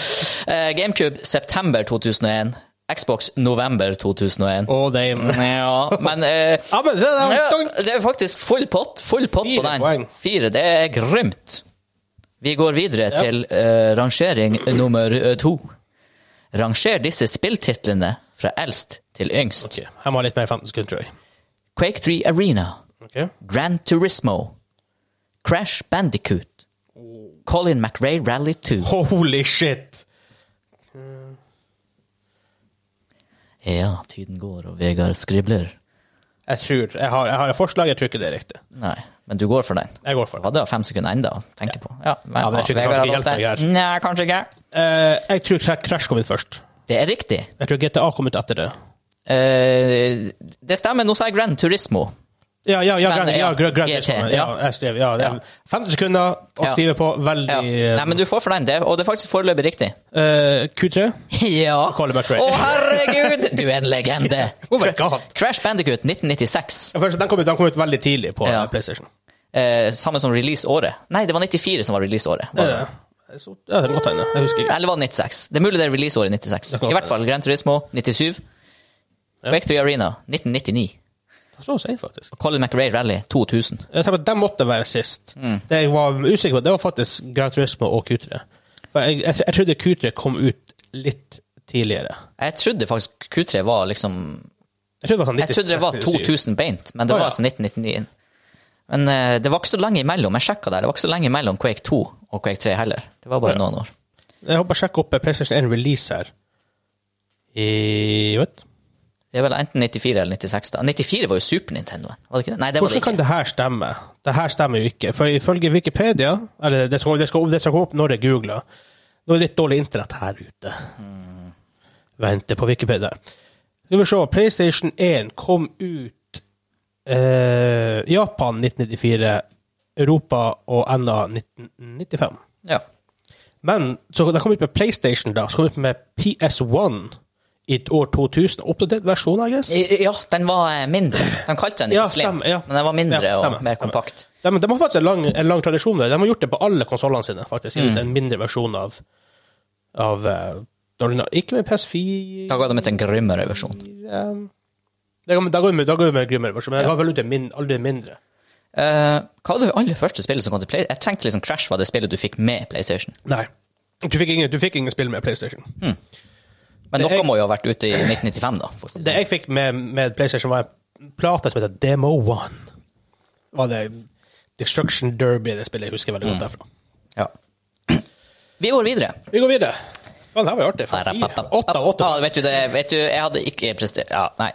GameCube september 2001. Xbox november 2001. Oh, Dame. Ja, men eh, Ja, men. Det er faktisk full pott, full pott på Fire den. poeng. Fire. Det er grymt. Vi går videre Ja. til eh, rangering nummer eh, to. Ranger disse spilltitlene fra eldst til yngst. Ok, Her må jeg ha litt mer 15 sekunder, tror jeg. Quake 3 Arena, okay. Gran Turismo, Crash Bandicoot, Colin McRae Rally 2. Holy shit! Ja, tiden går, og Vegard skribler. Jeg tror, jeg har, jeg har et forslag, jeg tror ikke det er riktig. Nei, men du går for den. Jeg går for den. hadde fem sekunder enda å tenke på. Ja, men, Ja, men jeg tror Vegard kanskje ikke hjelper meg her. Nei, kanskje ikke. Uh, jeg tror Cra- Crash kom ut først. Det er riktig. Jeg tror GTA kom ut etter det. Eh, det stemmer, nå sa jeg Gran Turismo. Ja, ja, ja, Men, Gran- ja, ja, Gran- Gran GT, Turismo. ja. jeg ja, det Ja. 50 sekunder å skrive på. Veldig Ja. Nei, men du får for den, det, og det er faktisk foreløpig riktig. Uh, Q3. Ja. Å, herregud! Du er en legende. Oh my god. Crash Bandicoot 1996. Først, Den kom, ut, den kom ut veldig tidlig på eh, PlayStation. Uh, samme som releaseåret. Nei, det var 94 som var releaseåret. Eh, Ja, det må tegne. Jeg husker ikke. Eller var det 96? Det er mulig det er releaseåret 96. Det kan I hvert fall Gran Turismo 97. Quake 3 Arena 1999. Så å si, faktisk. Colin McRae Rally 2000. Jeg tenker at Den måtte være sist. Mm. Det jeg var usikker på, det var faktisk Gran Turismo og Q3. For jeg, jeg, jeg trodde Q3 kom ut litt tidligere. Jeg trodde faktisk Q3 var liksom Jeg trodde det var, sånn trodde det var 2000 beint, men det Å, var ja. altså 1999. Men uh, det var ikke så lenge imellom. Jeg sjekka der. Det var ikke så lenge imellom Quake 2 og Quake 3 heller. Det var bare Ja. noen år. Jeg håper jeg sjekker opp PlayStation 1 release her. I vet? Det er vel enten 94 eller 96. da. 94 var jo Super Nintendoen, var det ikke det? Nei, det var det Hvordan kan det her stemme? Det her stemmer jo ikke. For ifølge Wikipedia Eller det skal, det skal, det skal gå opp når jeg googler. Nå er det litt dårlig internett her ute. Venter på Wikipedia. Skal vi se. PlayStation 1 kom ut eh, Japan 1994, Europa og NA 1995. Ja. Men så de kom ut med PlayStation da, så kom de ut med PS1 i år 2000. Oppdatert versjon, I guess. Ja, den var mindre. De kalte den ikke Ja, Slim, ja. men den var mindre Ja, og mer kompakt. De, de har faktisk en lang, en lang tradisjon det. De har gjort det på alle konsollene sine, faktisk. Mm. En mindre versjon av, av eh, Ikke med PS4 Da ga de ut en grymmere versjon. Da går vi med, en grymmere versjon, men jeg har vel ut en min, aldri mindre. Uh, hva var det aller første spillet som kom til Play? Jeg tenkte liksom Crash var det spillet du fikk med PlayStation. Nei. Du fikk ingen, du fikk ingen spill med PlayStation. Men er- må jo ha vært ute i 1995, da. faktisk. Det jeg fikk med, med PlayStation, var en plate som heter Demo One. Var det Destruction Derby, det spillet jeg husker veldig Mm. godt derfra. Ja. Vi går videre. Vi går videre. Faen, det her var artig. Fire. Åtte av åtte. Ja, vet du det, vet du, jeg hadde ikke prestert Ja, nei.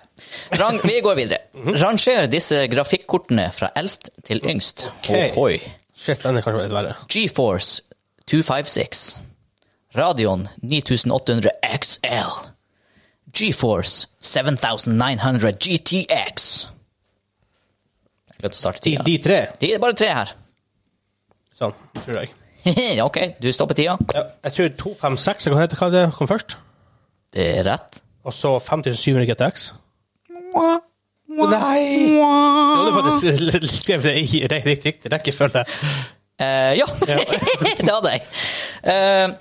Rang, vi går videre. Mhm. Ranger disse grafikkortene fra eldst til yngst. Okay. Ohoi. Shit, den er kanskje litt verre. GeForce 256. Radion 9800 XL. GeForce 7900 GTX. Jeg glemte å starte De, tida. de tre. Det er bare tre her. Sånn, tror jeg. ok, du stopper tida. Ja, jeg tror 256 hva heter det kom først. Det er rett. Og så 5700 GTX. Nei! Du hadde faktisk skrevet det i riktig rekkefølge. Uh, ja, det hadde jeg. Eh,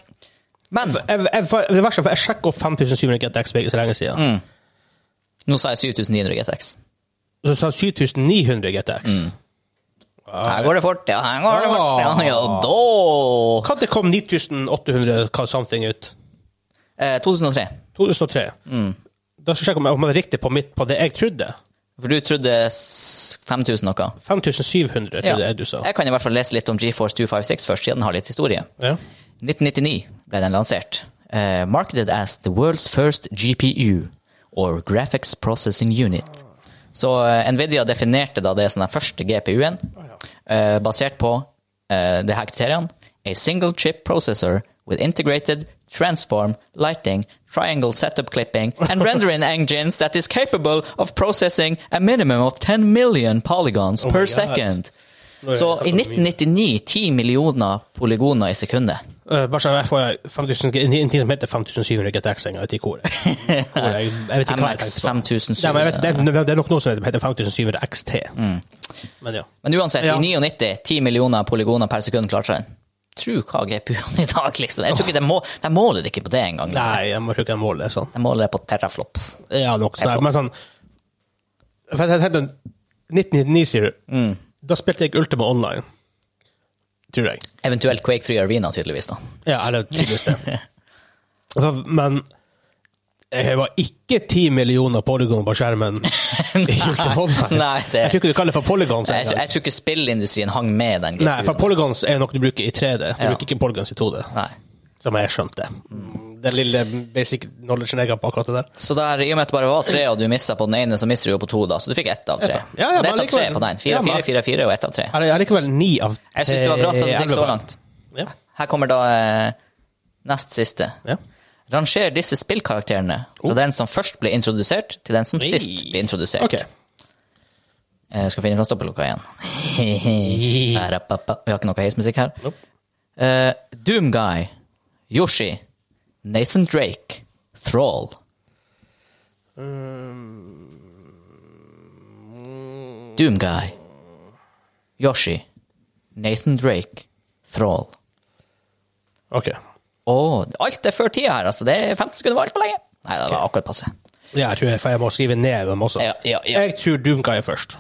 men Jeg, jeg, for- det verste for jeg sjekka opp 5700 GTX for ikke så lenge siden. nå sa jeg 7900 GTX. Så sa jeg 7900 GTX. Her går det fort, ja. Her går det fort, ja. Ah. ja da Når kom 9800 hva something ut? eh, 2003. 2003. Da skal jeg sjekke om jeg hadde riktig på, mitt, på det jeg trodde. For du trodde 5000 noe? 5700, Ja. jeg du sa. Jeg kan i hvert fall lese litt om GeForce 256 først, siden den har litt historie. Ja. 1999 ble den lansert. Uh, marketed as the world's first GPU, or Graphics Processing Unit. Så uh, Nvidia definerte da det som den første GPU-en, uh, basert på uh, det her kriteriene. A single chip processor with integrated transform, lighting, triangle setup clipping, and rendering engines that is capable of processing a minimum of 10 million polygons Oh per second. Så so, i 1999 10 millioner polygoner i sekundet. Uh, bare sånn, jeg får 5000, en ting som heter 5700 GTX en gang, jeg vet ikke hvor. det jeg, jeg vet ikke MX tenkte 5700. Ja, men jeg vet, det, er, er nok noe som heter 5700 XT. Men ja. Men uansett, Ja. i 99, 10 millioner polygoner per sekund klarte den. Tro hva GPU-en i dag, liksom. Jeg tror ikke de, må, de måler det ikke på det engang. Nei, jeg tror ikke måle det sånn. De måler det på terraflop. Ja, nok sånn. Men sånn For jeg tenkte 1999, sier du. Da spilte jeg Ultima Online. Tror jeg. Eventuelt Quake Free Arena, tydeligvis. da. Ja, eller tydeligvis det. Men det var ikke ti millioner polygon på skjermen i Nei, det- Jeg tror ikke du kaller det for polygons. Jeg, jeg tror ikke spillindustrien hang med den Nei, for polygons er noe du bruker i 3D. Du Ja. bruker ikke polygons i 2D, Nei. som jeg skjønte. Den lille basic knowledgen jeg har på akkurat det der. Så der, i og med at det bare var tre, og du mista på den ene, så mister du jo på to, da. Så du fikk ett av tre. Ja, ja, det er ett av tre på den. Fire, fire, fire, fire, og ett av tre. Jeg er likevel ni av tre. Jeg syns du har bra statistikk så langt. Ja. Her kommer da eh, nest siste. ja. Ranger disse spillkarakterene fra den som først ble introdusert, til den som Oi. sist ble introdusert. Okay. Jeg skal finne fram stoppeklokka igjen. Vi har ikke noe heismusikk her. Nope. Uh, Doomguy, Yoshi, Nathan Drake, Thrall. Doomguy, Yoshi, Nathan Drake, Thrall. Ok. Og alt er før tida her, altså. Det er 15 sekunder var altfor lenge. Nei, det var akkurat passe. Ja, jeg tror jeg, for jeg må skrive ned dem også. Ja, ja, ja. Jeg tror Doomguy er først.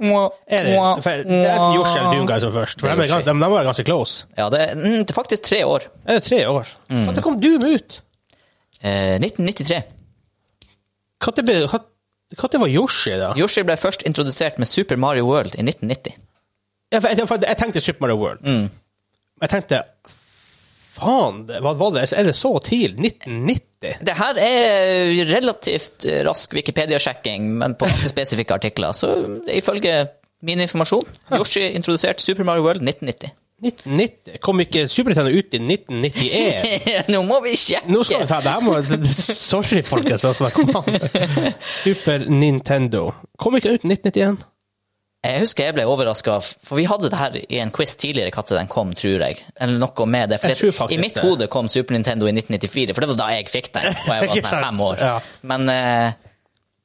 Er det, for det er Yoshi eller Doomguy som først. For de, er, de, de var ganske close. Ja, det er, mm, det er faktisk tre år. Er det tre år? Mm. Når kom Doom ut? Eh, 1993. Når var Yoshi, da? Yoshi ble først introdusert med Super Mario World i 1990. Ja, for jeg, for jeg tenkte Super Mario World. Mm. Jeg tenkte Faen, hva var det? Er det så tidlig? 1990? Det her er relativt rask Wikipedia-sjekking, men på spesifikke artikler. Så ifølge min informasjon, Yoshi introdusert Super Mario World 1990. 1990? Kom ikke Super Nintendo ut i 1991? Nå må vi sjekke! Nå skal vi ta det her må Sorry, folkens. Altså, an. Super Nintendo. Kom ikke ut i 1991? Jeg husker jeg ble overraska, for vi hadde det her i en quiz tidligere når den kom, tror jeg. Eller noe med det. For I mitt det. hode kom Super Nintendo i 1994, for det var da jeg fikk den. Og jeg var sånn fem år. Ja. Men uh,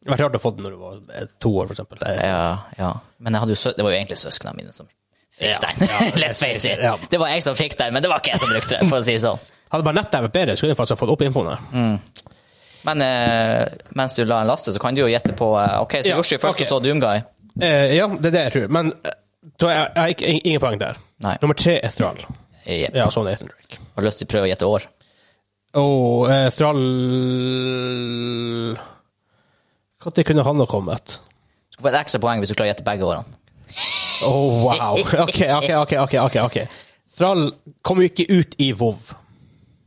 Det var rart å få den når du var eh, to år, for eksempel. Ja, ja. Men hadde jo det var jo egentlig søsknene mine som fikk den. Let's face it. Det var jeg som fikk den, men det var ikke jeg som brukte den, for å si det sånn. Hadde bare nettet vært bedre, skulle jeg faktisk ha fått opp infoen her. Men uh, mens du la en laste, så kan du jo gjette på uh, OK, så Ja, Yoshi først, ok. og så Doomguy. Eh, ja, det er det jeg tror. Men eh, da er jeg, jeg har ingen poeng der. Nei. Nummer tre er Thrall. Yep. Ja, sånn er Ethan Drake. Har du lyst til å prøve å gjette år? Og eh, Thrall Når kunne han ha kommet? Du skal få et ekstra poeng hvis du klarer å gjette begge årene. Oh, wow. Ok, ok, ok. ok, ok, ok. Thrall kom jo ikke ut i WoW.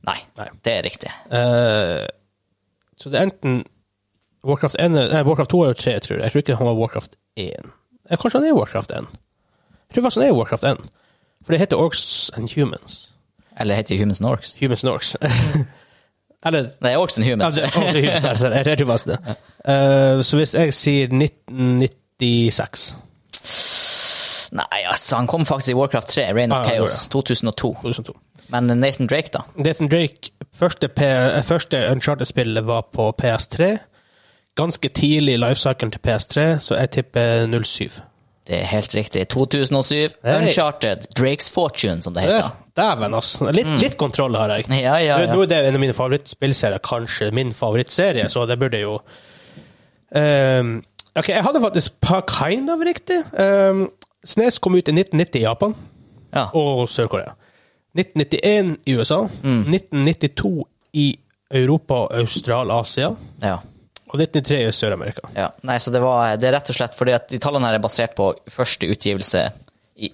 Nei, Nei. det er riktig. Eh, så det er enten Warcraft 1, nei, Warcraft 2 eller 3, tror jeg. Jeg tror ikke han var Warcraft 1. Jeg, kanskje han er Warcraft 1. Jeg tror faktisk han er Warcraft 1. For det heter Orcs and Humans. Eller det heter Humans and Orcs. Humans and Orcs. eller Nei, Orcs and Humans. altså, Orcs and Humans, altså, jeg, jeg tror faktisk det. Uh, så hvis jeg sier 1996 Nei, altså, han kom faktisk i Warcraft 3, Reign of Ah, ja, Chaos, 2002. 2002. Men Nathan Drake, da? Nathan Drake, første, P første Uncharted-spillet var på PS3. Ganske tidlig i lifecyclen til PS3, så jeg tipper 07. Det er helt riktig. 2007, Hey. Uncharted, Drakes Fortune, som det heter. Dæven, altså. Litt, litt kontroll har jeg. Ja, ja, ja. Nå er det en av mine favorittspillserier, kanskje min favorittserie, så det burde jo um, Ok, jeg hadde faktisk par kind of riktig. Um, Snes kom ut i 1990 i Japan Ja. og Sør-Korea. 1991 i USA. Mm. 1992 i Europa, Austral-Asia. ja. Og 1993 i Sør-Amerika. Ja, nei, så det, var, det er rett og slett fordi at de tallene her er basert på første utgivelse i,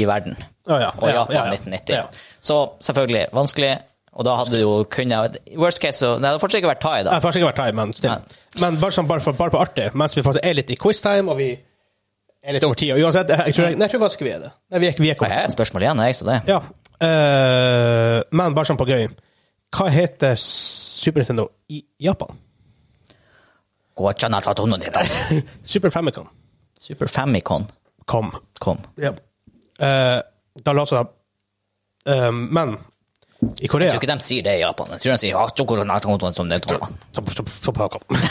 i verden. Oh, ja, Og Japan ja, ja. 1990. Ja. Så selvfølgelig vanskelig, og da hadde det jo kunnet Worst case så Nei, det hadde fortsatt ikke vært thai, Jeg da. har fortsatt ikke vært thai, men, still. men bare, sånn, bare, for, bare på artig, mens vi faktisk er litt i quiz-time, og vi er litt over tida Uansett, jeg tror, jeg, nei, jeg tror faktisk vi er det. Nei, vi er, vi er Jeg har kommet. et spørsmål igjen, jeg, så det. Ja. Uh, men bare sånn på gøy. Hva heter Super Nintendo i Japan? Super Famicom Super Famicom kom. kom. Ja. Eh, da la seg eh, Men I Korea Jeg tror ikke de sier det i Japan. Jeg tror de sier «Ah, som det er så, så, så, så,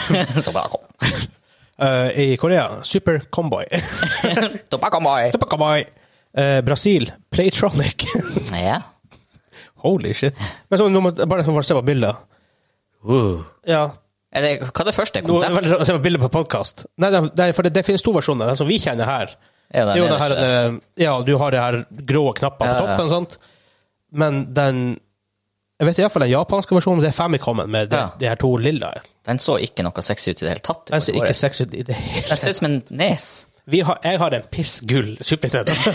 Så bare kom. Eh, I Korea Super Comboy. Tobacco boy. Super Comboy. Uh, Brasil Playtronic. Ja. Holy shit. Men så, nå må, bare se på bilder. Ja. Eller hva er det første? Nå, Konsept? veldig sånn- se på bilder på podkast. Nei, det, for det, det finnes to versjoner. Den som vi kjenner her. Ja, det er jo den her, eh, ja, du har det her grå knappene på Ja, på toppen og sånt. Men den Jeg vet iallfall den japanske versjonen, det er Famicomen med de, Ja. de her to lilla. Den så ikke noe sexy ut i det hele tatt. Den ser ikke sexy ut i det hele tatt. Den ser ut som en nes. Vi har, jeg har en pissgull Super Nintendo.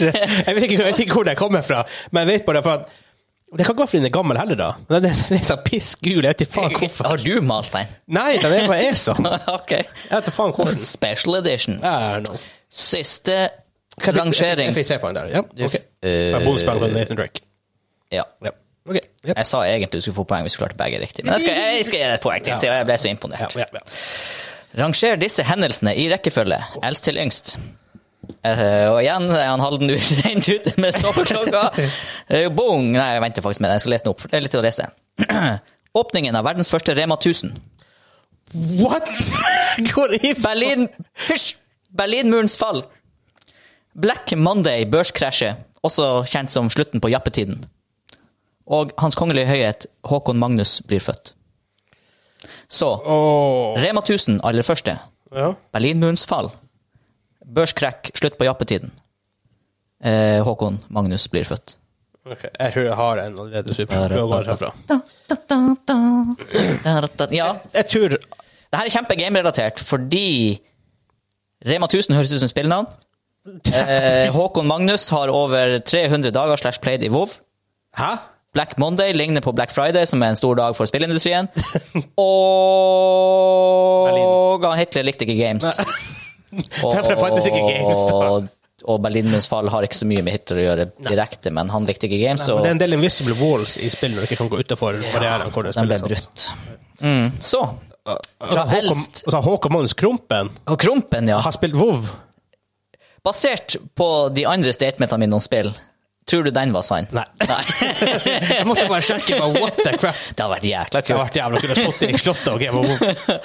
jeg, vet ikke, jeg vet ikke hvor den kommer fra, men jeg vet bare for at Det kan gå for den er gammel heller, da. Den er, den er så pissgul. Jeg vet ikke faen hvorfor. Har du malt den? Nei, den er på ok. Jeg vet ikke faen hvorfor. Special edition. Siste Kan jeg- fikk tre poeng der. Ja, ok. Uh, Bonuspoeng med Nathan Drake. Ja. Ja. Okay, yep. Jeg sa egentlig du skulle få poeng hvis du klarte begge riktig, men jeg skal, jeg skal gi deg et poeng til, siden jeg ble så Ja, imponert. ja, ja. Ranger disse hendelsene i rekkefølge, eldst til yngst. Eh, og igjen er han Halden ut, sent ute med stoppeklokka. Uh, bong! Nei, jeg venter faktisk med det. Jeg skal lese den opp, det er litt til å lese. Åpningen av verdens første Rema 1000. What?! Hvor i Berlin Hysj! Berlinmurens fall. Black Monday børskrasjet, også kjent som slutten på jappetiden. Og Hans kongelige høyhet Håkon Magnus blir født. Så oh. Rema 1000 aller første. Ja. Berlinmurens fall. Børskrekk, slutt på jappetiden. Eh, Håkon Magnus blir født. Ok, Jeg tror jeg har en allerede super. Ja, Jeg tror det her er kjempe-game-relatert, fordi Rema 1000 høres ut som spillnavn. Eh, Håkon Magnus har over 300 dager slash played i WoW. Hæ? Black Monday ligner på Black Friday, som er en stor dag for spillindustrien. Og Hitler likte ikke games. Derfor faktisk ikke games, og, og Berlinmurens fall har ikke så mye med Hitler å gjøre direkte, men han likte ikke games, Nei, og det er en del invisible walls i spill når du ikke kan gå barrieren. hvor det den ble brutt. Mm. Så, fra Håkon, eldst Håkon Magnus Krompen Og Krompen, ja. har spilt WoW. Basert på de andre statementene mine om spill, tror du den var sann? Nei. Jeg måtte bare sjekke. Bare, what the crap? Det har vært jækla Det har kult. vært jævla kult å slått i slottet WoW.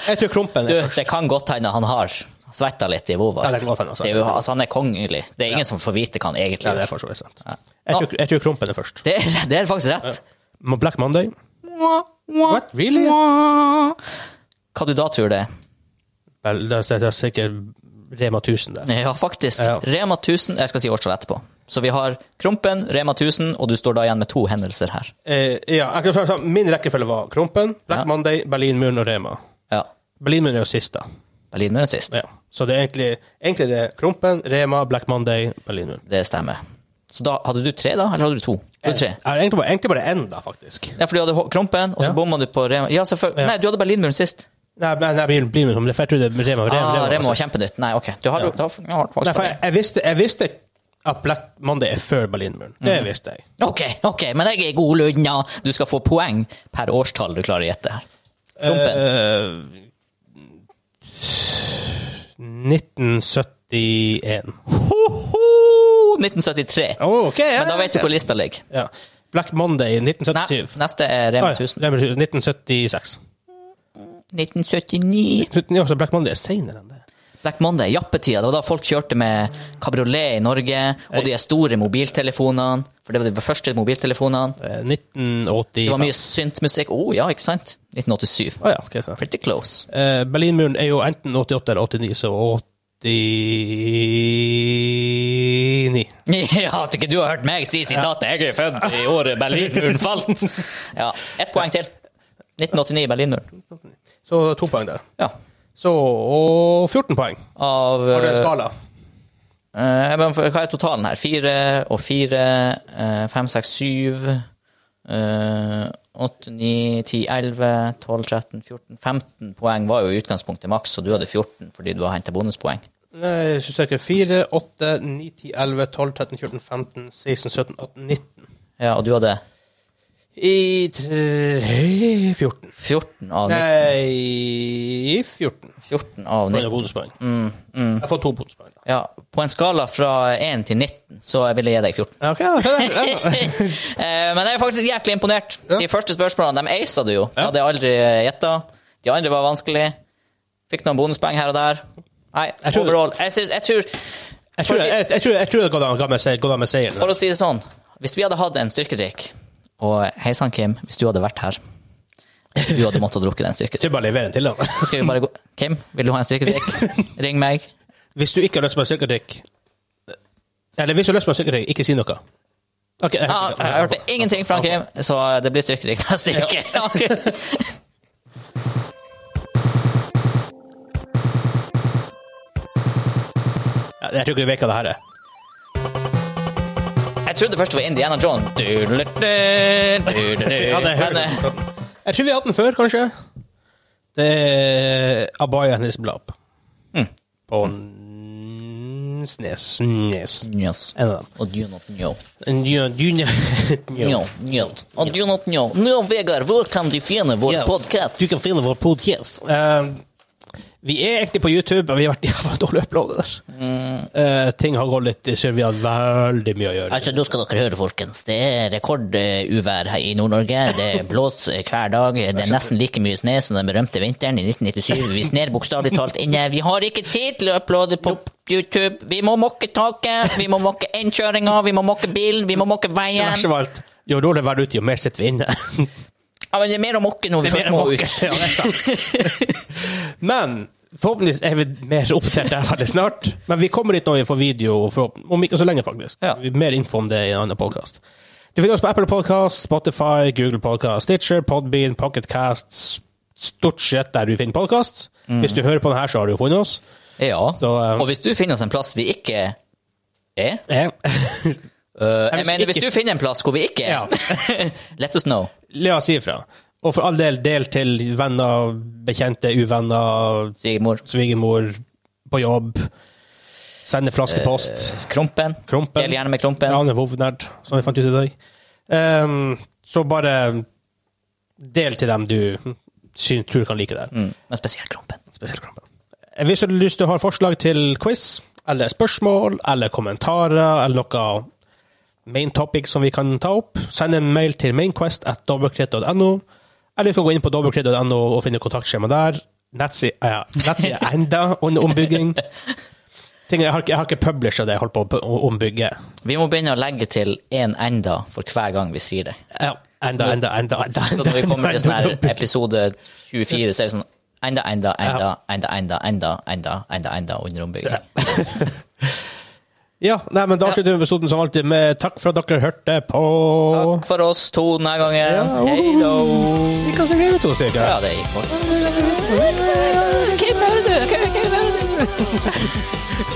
Jeg tror Krompen er først. det kan godt hende han har svetta litt i Vovas. Ja, altså. Er jo, altså, han er kongelig. Det er ingen som får vite hva han egentlig Ja, det er for så vidt sant. Jeg tror, jeg tror Krompen er først. Det er, det er faktisk rett. Black Monday. What? Really? Hva du da tror det er? Vel, det er det er sikkert Rema 1000 der. Ja, faktisk. Ja. Rema 1000 Jeg skal si årstall etterpå. Så vi har Krompen, Rema 1000, og du står da igjen med to hendelser her. Eh, ja, sånn, Min rekkefølge var Krompen, Black Ja. Monday, Berlinmuren og Rema. Ja. Berlinmuren er jo sist, da. Berlinmuren sist. Ja. Så det er egentlig, egentlig det er Krompen, Rema, Black Monday, Berlinmuren. Det stemmer. Så da hadde du tre, da? Eller hadde du to? Du tre. Jeg har egentlig bare, egentlig bare én, da, faktisk. Ja, for du hadde Krompen, og så Ja. bomma du på Rema. Ja, selvfølgelig. Ja. Nei, du hadde Berlinmuren sist. Nei, nei, nei Berlinmuren, for jeg tror det er Rema. Rema, Ah, Rema var kjempenytt. Nei, OK. Du har, Ja. du har, ja, Nei, for jeg, jeg, visste, jeg visste at Black Monday er før Berlinmuren. Det Mhm. visste jeg. OK, ok, men jeg er god lunna. Du skal få poeng per årstall du klarer å gjette her. Krompen. Eh, 1971. Hoho! 1973. Oh, okay, ja. Men da vet du hvor lista ligger. Ja. Black Monday Nei, neste er Rema 1000. Ah, ja. 1976. 1979. Ja, så Black Monday er senere enn det. Black Monday, jappetida. Det var da folk kjørte med kabriolet i Norge, og de store mobiltelefonene. For det var de første mobiltelefonene. Eh, 1985. Det var mye syntmusikk. Å oh, ja, ikke sant? 1987. Oh, ja, okay, så. Pretty close. Eh, Berlinmuren er jo enten 88 eller 89, så 89 Ja, at ikke du har hørt meg si sitatet 'Jeg er født i året Berlinmuren falt'. Ja, Ett poeng til. 1989, Berlinmuren. Så to poeng der. Ja. Så og 14 poeng. Av Har du en eh, skala? Eh, Hva er totalen her? Fire og fire, eh, fem, seks, syv eh, Åtte, ni, ti, elleve, tolv, 13, 14 15 poeng var jo i utgangspunktet maks, og du hadde 14 fordi du har henta bonuspoeng. Nei, så søker 4, 8, 9, 10, 11, 12, 13, 14, 15, 16, 17, 18, 19. Ja, og du hadde I tre 14. 14 av 19. Nei 14. 14 av Det 19. Mm, mm. Jeg får to bonuspoeng. da. Ja, på en skala fra 1 til 19, så vil jeg gi deg 14. Ja, Ok, ja, se der. Ja. Eh, Men jeg er faktisk jæklig imponert. Ja. De første spørsmålene de aisa du jo. Ja. hadde jeg aldri gjetta. De andre var vanskelig. Fikk noen bonuspoeng her og der. Nei, Jeg tror- overall. Jeg, synes, jeg tror Jeg tror si, jeg, jeg, tror, jeg tror det går an- går an med seier- går an med seieren. for å si det sånn, hvis vi hadde hatt en styrkedrikk, og hei sann, Kim, hvis du hadde vært her Du hadde måttet drukke den Jeg Skal vi bare levere den til da? Skal vi bare gå Kim, vil du ha en styrkedrikk? Ring meg. Hvis du ikke har lyst på en styrkedrikk Eller hvis du har lyst på en styrkedrikk, ikke si noe. Okay, jeg, Ja, jeg hørte ingenting fra Kim, så det blir styrkedrikk neste uke. Ok. Jeg tror ikke du vet hva det her er. Jeg trodde først det var Indiana John. Ja, det Men, eh. Jeg tror vi har hatt den før, kanskje. Det er Abaya Nisblap. Mm. På N- Snes. Snes. Yes. En av dem. Og do not know. En dy- dy- No, no. Og do not know. Nå, Vegard, hvor kan de finne vår Yes. podcast? Du kan finne vår podcast. Eh, vi er egentlig på YouTube, men vi har vært jævla dårlig uploadet der. Eh, ting har gått litt så Vi har veldig mye å gjøre. Altså, nå skal dere høre, folkens. Det er rekorduvær her i Nord-Norge. Det blåser hver dag. Det er nesten like mye snø som den berømte vinteren i 1997. Vi sner bokstavelig talt inne. Vi har ikke tid til å uploade på YouTube. Vi må mokke taket, vi må mokke innkjøringa, vi må mokke bilen, vi må mokke Det veien. verste av alt, jo dårligere vær ute, jo mer sitter vi inne. Ja, men det er mer å mokke når vi Det er først må ut. ja, det er sant. Men forhåpentligvis er vi mer oppdatert der veldig snart. Men vi kommer dit når vi får video, om ikke så lenge, faktisk. Ja. Mer info om det i en annen podkast. Du finner oss på Apple Podcast, Spotify, Google Podcast, Stitcher, Podbean, Pocketcasts Stort sett der du finner podkast. Hvis du hører på den her, så har du jo funnet oss. Ja, Så, eh, og hvis du finner oss en plass vi ikke er er. uh, Jeg mener, ikke... hvis du finner en plass hvor vi ikke er, let us know. La oss si ifra. Og for all del, del til venner, bekjente, uvenner, Svigermor. svigermor, på jobb. Sende flaskepost. Krompen. Krompen. Del gjerne med Krompen. Ja, han er vovnerd, som vi fant ut i dag. Um, så bare del til dem du synes, tror kan like det. Mm, men spesielt Krompen. Spesielt Krompen. Hvis du har lyst til å ha forslag til quiz, eller spørsmål, eller kommentarer, eller noe main topic som vi kan ta opp, send en mail til mainquest at dobbeltkritt.no, eller du kan gå inn på dobbeltkritt.no og finne kontaktskjema der. Nettside uh, nettsida er enda under ombygging. Ting, jeg, har jeg har ikke publisha det jeg holdt på å ombygge. Vi må begynne å legge til én enda for hver gang vi sier det. Ja, enda, enda, enda, enda, Så når vi kommer til sånn her episode 24, så er det sånn enda, enda, enda, enda, enda, enda, enda, enda, enda under ombygging. Ja, nei, men da slutter vi episoden som alltid med takk for at dere hørte på. Takk for oss to denne gangen. Ja, Hei da. Vi kan sikkert to stykker. Ja, det gikk faktisk ganske greit. Hvem hører du? Hvem hører du?